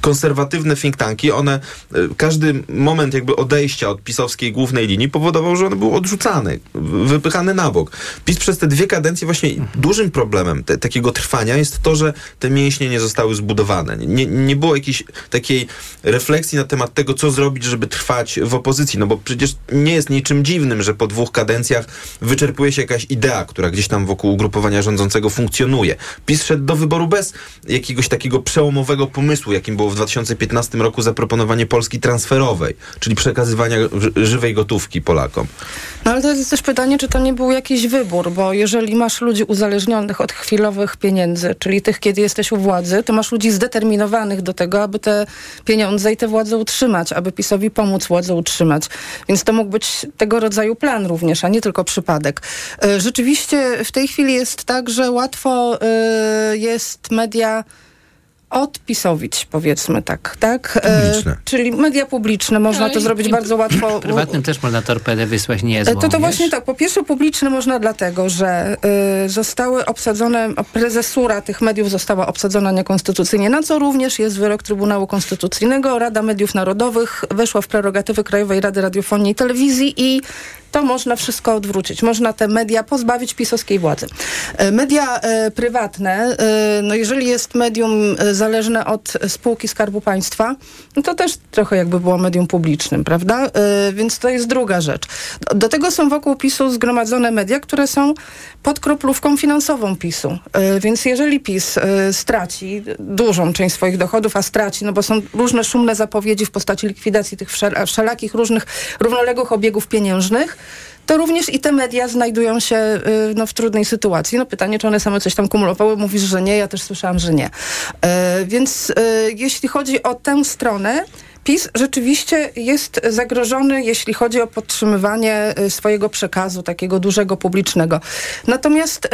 konserwatywne think tanki, one, e, każdy moment jakby odejścia od pisowskiej głównej linii powodował, że one były odrzucane, w- wypychane na bok. PiS przez te dwie kadencje właśnie dużym problemem te, takiego trwania jest to, że te mięśnie nie zostały zbudowane. Nie, nie było jakiejś takiej refleksji na temat tego, co zrobić, żeby trwać w opozycji, no bo przecież nie jest niczym dziwnym, że po dwóch kadencjach wyczerpuje się jakaś idea, która gdzieś tam wokół ugrupowania rządzącego funkcjonuje. PiS szedł do wyboru bez jakiegoś takiego przełomowego pomysłu, jakim było w 2015 roku zaproponowanie Polski transferowej, czyli przekazywania ży- żywej gotówki Polakom. No ale to jest też pytanie, czy to nie był jakiś wybór, bo jeżeli masz ludzi uzależnionych od chwilowych pieniędzy, czyli tych, kiedy jesteś u władzy, to masz ludzi zdeterminowanych do tego, aby te pieniądze i tę władzę utrzymać, aby PiSowi pomóc władzę utrzymać. Więc to mógł być tego rodzaju plan również, a nie tylko przypadek. E, Rzeczywiście w tej chwili jest tak, że łatwo e, jest media odpisowić, powiedzmy tak, tak? E, Publiczne. czyli media publiczne, można No to i- zrobić i bardzo łatwo. Prywatnym też można torpedę wysłać niezłą, E, To to wiesz? właśnie tak. Po pierwsze publiczne można dlatego, że y, zostały obsadzone, prezesura tych mediów została obsadzona niekonstytucyjnie, na co również jest wyrok Trybunału Konstytucyjnego. Rada Mediów Narodowych weszła w prerogatywy Krajowej Rady Radiofonii i Telewizji i to można wszystko odwrócić. Można te media pozbawić pisowskiej władzy. E, Media e, prywatne, e, no jeżeli jest medium zależne od spółki Skarbu Państwa, no to też trochę jakby było medium publicznym, prawda? Więc to jest druga rzecz. Do- tego są wokół PiSu zgromadzone media, które są pod kroplówką finansową PiSu. Więc jeżeli PiS straci dużą część swoich dochodów, a straci, no bo są różne szumne zapowiedzi w postaci likwidacji tych wszel- wszelakich różnych równoległych obiegów pieniężnych, to również i te media znajdują się y, no, w trudnej sytuacji. No pytanie, czy one same coś tam kumulowały. Mówisz, że nie. Ja też słyszałam, że nie. E, więc y, jeśli chodzi o tę stronę, PiS rzeczywiście jest zagrożony, jeśli chodzi o podtrzymywanie y, swojego przekazu, takiego dużego, publicznego. Natomiast y,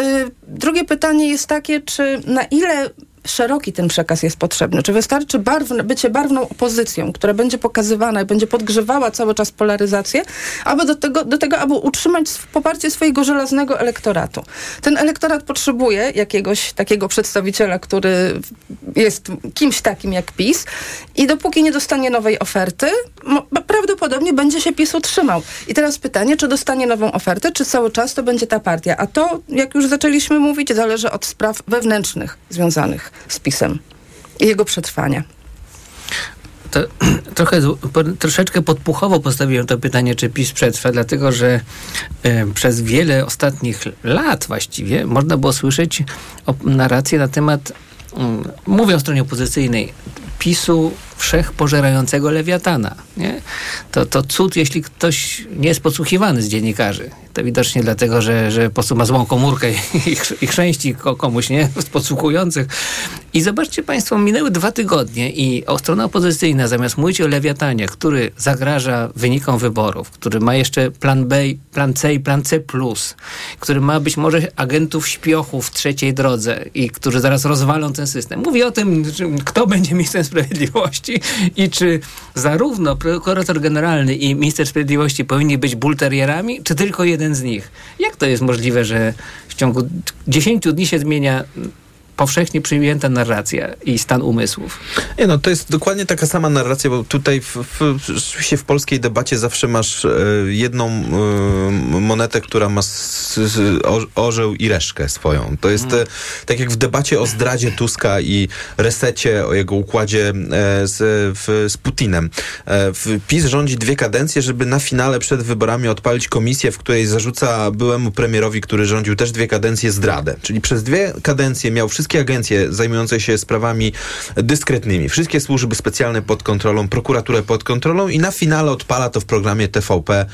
drugie pytanie jest takie, czy na ile szeroki ten przekaz jest potrzebny? Czy wystarczy barwne, bycie barwną opozycją, która będzie pokazywana i będzie podgrzewała cały czas polaryzację, aby do tego, do tego aby utrzymać poparcie swojego żelaznego elektoratu? Ten elektorat potrzebuje jakiegoś takiego przedstawiciela, który jest kimś takim jak PiS i dopóki nie dostanie nowej oferty, prawdopodobnie będzie się PiS utrzymał. I teraz pytanie, czy dostanie nową ofertę, czy cały czas to będzie ta partia? A to, jak już zaczęliśmy mówić, zależy od spraw wewnętrznych związanych z PiSem i jego przetrwania. To, trochę, troszeczkę podpuchowo postawiłem to pytanie, czy PiS przetrwa, dlatego że e, przez wiele ostatnich lat właściwie można było słyszeć o, narrację na temat, mm, mówię o stronie opozycyjnej, PiSu wszechpożerającego lewiatana. Nie? To, to cud, jeśli ktoś nie jest podsłuchiwany z dziennikarzy. To widocznie dlatego, że, że po prostu ma złą komórkę i, i, chrz- i chrzęści ko- komuś, nie? Z podsłuchujących. I zobaczcie Państwo, minęły dwa tygodnie i strona opozycyjna zamiast mówić o lewiatanie, który zagraża wynikom wyborów, który ma jeszcze plan B, plan C i plan C+, który ma być może agentów śpiochów w trzeciej drodze i którzy zaraz rozwalą ten system. Mówi o tym, kto będzie ministrem sprawiedliwości i czy zarówno prokurator generalny i minister sprawiedliwości powinni być bulterierami, czy tylko jeden z nich. Jak to jest możliwe, że w ciągu 10 dni się zmienia powszechnie przyjęta narracja i stan umysłów? Nie no, to jest dokładnie taka sama narracja, bo tutaj w, w, rzeczywiście w polskiej debacie zawsze masz e, jedną e, monetę, która ma s, s, o, orzeł i reszkę swoją. To jest e, tak jak w debacie o zdradzie Tuska i resecie, o jego układzie z, w, z Putinem. W, PiS rządzi dwie kadencje, żeby na finale przed wyborami odpalić komisję, w której zarzuca byłemu premierowi, który rządził też dwie kadencje, zdradę. Czyli przez dwie kadencje miał wszystkie wszystkie agencje zajmujące się sprawami dyskretnymi, wszystkie służby specjalne pod kontrolą, prokuraturę pod kontrolą i na finale odpala to w programie TVP e,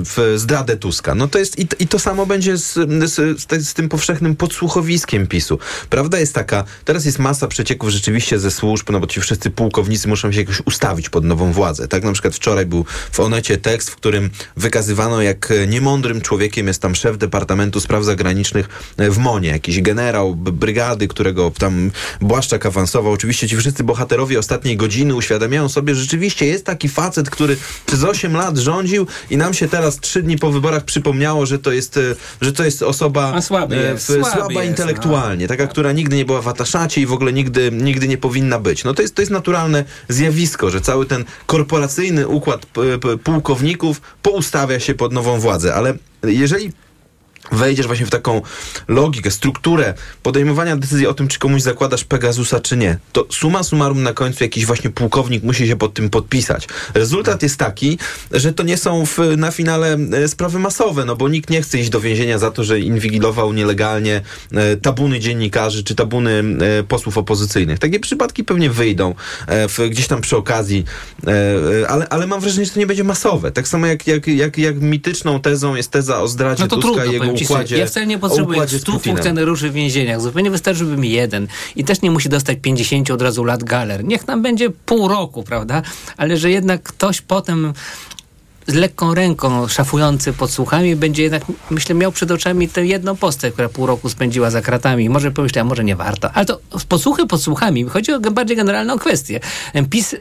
w zdradę Tuska. No to jest i, i to samo będzie z, z, z, z tym powszechnym podsłuchowiskiem PiSu. Prawda jest taka, teraz jest masa przecieków rzeczywiście ze służb, no bo ci wszyscy pułkownicy muszą się jakoś ustawić pod nową władzę. Tak na przykład wczoraj był w Onecie tekst, w którym wykazywano, jak niemądrym człowiekiem jest tam szef Departamentu Spraw Zagranicznych w Monie, jakiś generał brygady, którego tam Błaszczak awansował. Oczywiście ci wszyscy bohaterowie ostatniej godziny uświadamiają sobie, że rzeczywiście jest taki facet, który przez 8 lat rządził i nam się teraz trzy dni po wyborach przypomniało, że to jest, że to jest osoba słaby jest, słaby słaba jest, intelektualnie, no. taka, która nigdy nie była w ataszacie i w ogóle nigdy, nigdy nie powinna być. No to jest, to jest naturalne zjawisko, że cały ten korporacyjny układ pułkowników poustawia się pod nową władzę, ale jeżeli wejdziesz właśnie w taką logikę, strukturę podejmowania decyzji o tym, czy komuś zakładasz Pegasusa, czy nie, to suma summarum na końcu jakiś właśnie pułkownik musi się pod tym podpisać. Rezultat jest taki, że to nie są w, na finale e, sprawy masowe, no bo nikt nie chce iść do więzienia za to, że inwigilował nielegalnie e, tabuny dziennikarzy, czy tabuny e, posłów opozycyjnych. Takie przypadki pewnie wyjdą w, gdzieś tam przy okazji, ale, ale mam wrażenie, że to nie będzie masowe. Tak samo jak, jak, jak, jak mityczną tezą jest teza o zdradzie no Tuska i jego układzie, ja wcale nie potrzebuję 100 funkcjonariuszy w więzieniach. Zupełnie wystarczyłby mi jeden. I też nie musi dostać 50 od razu lat galer. Niech nam będzie pół roku, prawda? Ale że jednak ktoś potem z lekką ręką szafujący podsłuchami będzie jednak, myślę, miał przed oczami tę jedną postać, która pół roku spędziła za kratami. Może pomyślał, może nie warto. Ale to podsłuchy podsłuchami. Chodzi o bardziej generalną kwestię. PiS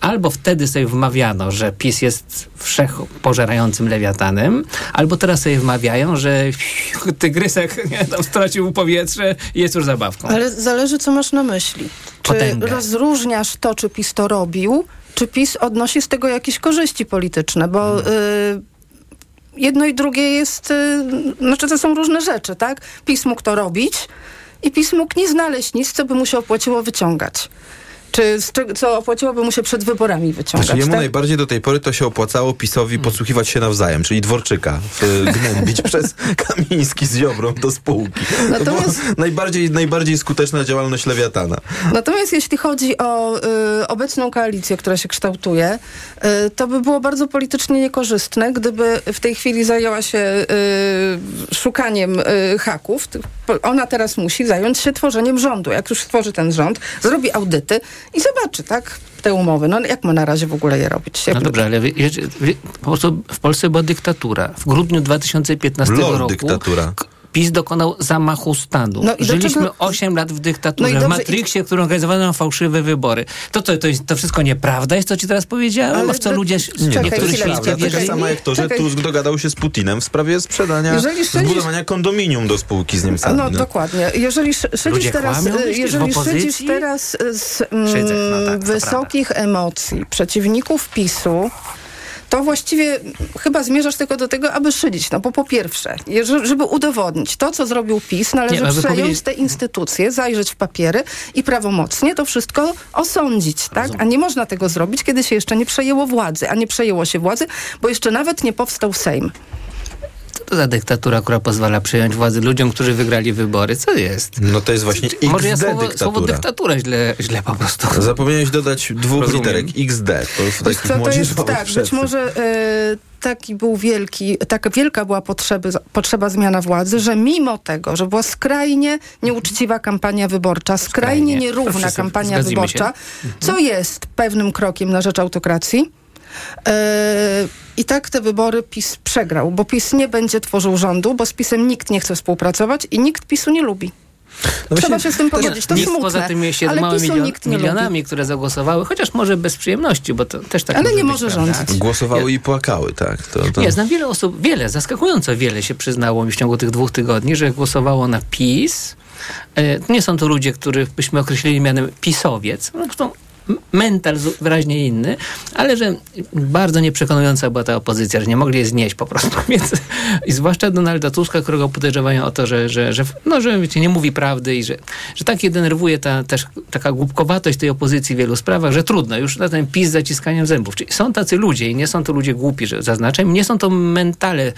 albo wtedy sobie wmawiano, że PiS jest wszechpożerającym lewiatanem, albo teraz sobie wmawiają, że tygrysek nie, tam stracił powietrze i jest już zabawką. Ale zależy, co masz na myśli. Czy rozróżniasz to, czy PiS to robił, czy PiS odnosi z tego jakieś korzyści polityczne, bo... Hmm. Y jedno i drugie jest, y, znaczy to są różne rzeczy, tak? PiS mógł to robić i PiS mógł nie znaleźć nic, co by mu się opłaciło wyciągać czy co opłaciłoby mu się przed wyborami wyciągać. Znaczy, jemu tak? najbardziej do tej pory to się opłacało PiSowi hmm. podsłuchiwać się nawzajem, czyli Dworczyka gnębić przez Kamiński z Ziobrą do spółki. Natomiast, to najbardziej, najbardziej skuteczna działalność Lewiatana. Natomiast jeśli chodzi o y, obecną koalicję, która się kształtuje, y, to by było bardzo politycznie niekorzystne, gdyby w tej chwili zajęła się y, szukaniem y, haków. Ona teraz musi zająć się tworzeniem rządu. Jak już stworzy ten rząd, zrobi audyty, i zobaczy, tak, te umowy. No jak ma na razie w ogóle je robić? Jak no dobrze, ale wie, wie, po prostu w Polsce była dyktatura. W grudniu 2015 Lord roku dyktatura. PiS dokonał zamachu stanu. No Żyliśmy czego... 8 lat w dyktaturze, no w Matrixie, i... którą organizowano fałszywe wybory. To, to, to, jest, to wszystko nieprawda jest, co ci teraz powiedziałem? Ale w co ludzie nie, niektórzy świadcy wierzyli? Tak samo jak to, że Tusk dogadał się z Putinem w sprawie sprzedania, jeżeli zbudowania kondominium do spółki z Niemcami. No, no. dokładnie. Jeżeli szydzisz teraz, jeżeli szydzisz teraz z mm, no tak, wysokich emocji przeciwników PiSu, to właściwie chyba zmierzasz tylko do tego, aby szydzić. No bo po pierwsze, żeby udowodnić to, co zrobił PiS, należy nie, przejąć te instytucje, zajrzeć w papiery i prawomocnie to wszystko osądzić, tak? A nie można tego zrobić, kiedy się jeszcze nie przejęło władzy, a nie przejęło się władzy, bo jeszcze nawet nie powstał Sejm to za dyktatura, która pozwala przyjąć władzę ludziom, którzy wygrali wybory? Co jest? No to jest właśnie XD Może ja słowo, dyktatura. słowo dyktatura źle, źle po prostu. Zapomniałeś dodać dwóch Rozumiem. literek. XD. To w takich co, to jest tak, być może... Y taki był wielki, taka wielka była potrzeby, potrzeba zmiana władzy, że mimo tego, że była skrajnie nieuczciwa kampania wyborcza, skrajnie, skrajnie. nierówna kampania wyborcza, co jest pewnym krokiem na rzecz autokracji, I tak te wybory PiS przegrał, bo PiS nie będzie tworzył rządu, bo z PiSem nikt nie chce współpracować i nikt PiSu nie lubi. No Trzeba się z tym pogodzić. To smutne. poza tymi siedmioma milion, milionami, które zagłosowały, chociaż może bez przyjemności, bo to też tak Ale może nie być, może prawda? rządzić. Głosowały i płakały, tak. To, to... Nie, znam wiele osób, wiele, zaskakująco wiele się przyznało mi w ciągu tych dwóch tygodni, że głosowało na PiS. E, nie są to ludzie, których byśmy określili mianem pisowiec. Zresztą mental wyraźnie inny, ale że bardzo nieprzekonująca była ta opozycja, że nie mogli je znieść po prostu. Więc, I zwłaszcza Donalda Tuska, którego podejrzewają o to, że, że, że, no, że wiecie, nie mówi prawdy i że, że tak je denerwuje ta też taka głupkowatość tej opozycji w wielu sprawach, że trudno, już na ten PiS z zaciskaniem zębów. Czyli są tacy ludzie i nie są to ludzie głupi, że zaznaczam, nie są to mentale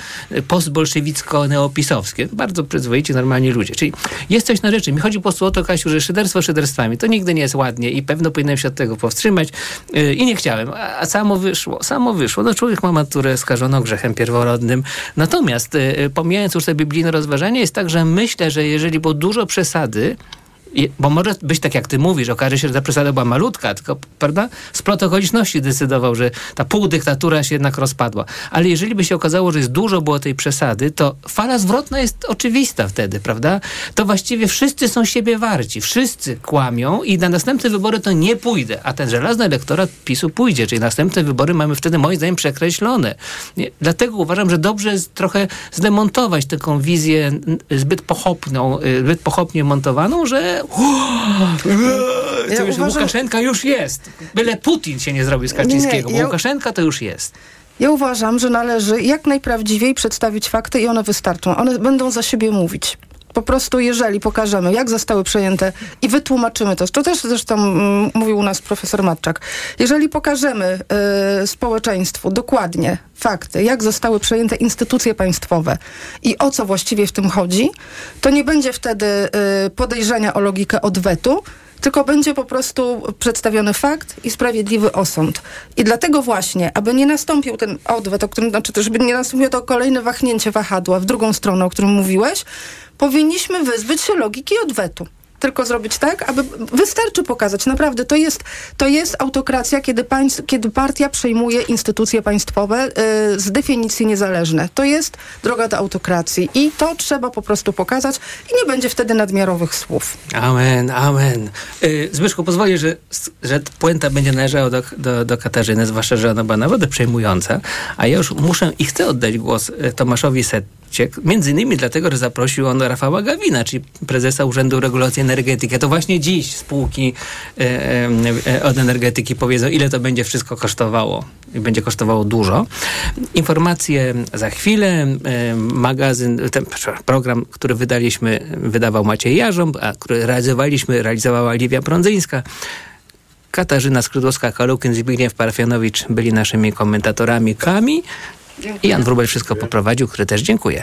postbolszewicko-neopisowskie. Bardzo przyzwoici, normalni ludzie. Czyli jest coś na rzeczy. Mi chodzi po prostu o to, Kasiu, że szyderstwo szyderstwami to nigdy nie jest ładnie i pewno powinienem się od tego powstrzymać yy, i nie chciałem. A, samo wyszło, samo wyszło. No człowiek ma maturę skażoną grzechem pierworodnym. Natomiast yy, pomijając już te biblijne rozważanie, jest tak, że myślę, że jeżeli było dużo przesady, bo może być tak, jak ty mówisz, okaże się, że ta przesada była malutka, tylko, prawda, splot okoliczności decydował, że ta półdyktatura się jednak rozpadła. Ale jeżeli by się okazało, że jest dużo było tej przesady, to fala zwrotna jest oczywista wtedy, prawda? To właściwie wszyscy są siebie warci, wszyscy kłamią i na następne wybory to nie pójdę, a ten żelazny elektorat PiSu pójdzie, czyli następne wybory mamy wtedy moim zdaniem przekreślone. Nie? Dlatego uważam, że dobrze jest trochę zdemontować taką wizję zbyt pochopną, y, zbyt pochopnie montowaną, że ja uważam... Łukaszenka już jest. Byle Putin się nie zrobił z Kaczyńskiego, nie, nie, ja... bo Łukaszenka to już jest. Ja uważam, że należy jak najprawdziwiej przedstawić fakty i one wystarczą. One będą za siebie mówić po prostu jeżeli pokażemy, jak zostały przejęte i wytłumaczymy to, to też zresztą mm, mówił u nas profesor Matczak, jeżeli pokażemy y, społeczeństwu dokładnie fakty, jak zostały przejęte instytucje państwowe i o co właściwie w tym chodzi, to nie będzie wtedy y, podejrzenia o logikę odwetu, tylko będzie po prostu przedstawiony fakt i sprawiedliwy osąd. I dlatego właśnie, aby nie nastąpił ten odwet, o którym, znaczy żeby nie nastąpiło to kolejne wahnięcie wahadła w drugą stronę, o którym mówiłeś, powinniśmy wyzbyć się logiki odwetu tylko zrobić tak, aby wystarczy pokazać. Naprawdę, to jest, to jest autokracja, kiedy, państw, kiedy partia przejmuje instytucje państwowe y, z definicji niezależne. To jest droga do autokracji i to trzeba po prostu pokazać i nie będzie wtedy nadmiarowych słów. Amen, amen. Y, Zbyszku, pozwolę, że, że puenta będzie należała do, do, do Katarzyny, zwłaszcza, że ona była naprawdę przejmująca, a ja już muszę i chcę oddać głos y, Tomaszowi Set Między innymi dlatego, że zaprosił on Rafała Gawina, czyli prezesa Urzędu Regulacji Energetyki. A to właśnie dziś spółki e, e, od energetyki powiedzą, ile to będzie wszystko kosztowało. I będzie kosztowało dużo. Informacje za chwilę. E, magazyn, ten program, który wydaliśmy, wydawał Maciej Jarząb, a który realizowaliśmy, realizowała Liwia Prądzyńska. Katarzyna Skrzydłowska-Kalukyn, Zbigniew Parafianowicz byli naszymi komentatorami kami. I Jan Wrubel wszystko poprowadził, który też dziękuję.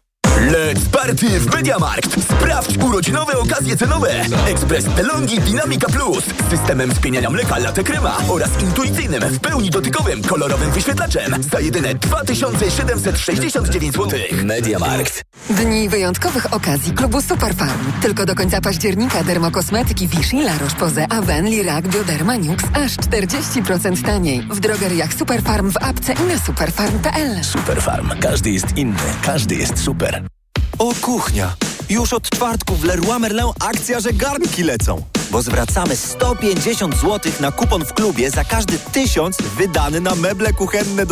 Let's party w Mediamarkt! Sprawdź urodzinowe okazje cenowe! Ekspres DeLonghi Dynamica Plus z systemem spieniania mleka latte crema oraz intuicyjnym, w pełni dotykowym, kolorowym wyświetlaczem za jedyne 2769 zł. Mediamarkt. Dni wyjątkowych okazji klubu Superfarm. Tylko do końca października dermokosmetyki Vichy, La Roche-Posay, Aven, Lirac, Bioderma, Nux aż 40% taniej. W drogeriach Superfarm w apce i na superfarm.pl. Superfarm. Każdy jest inny. Każdy jest super. O kuchnia! Już od czwartku w Leroy Merlin akcja, że garnki lecą. Bo zwracamy 150 zł na kupon w klubie za każdy tysiąc wydany na meble kuchenne do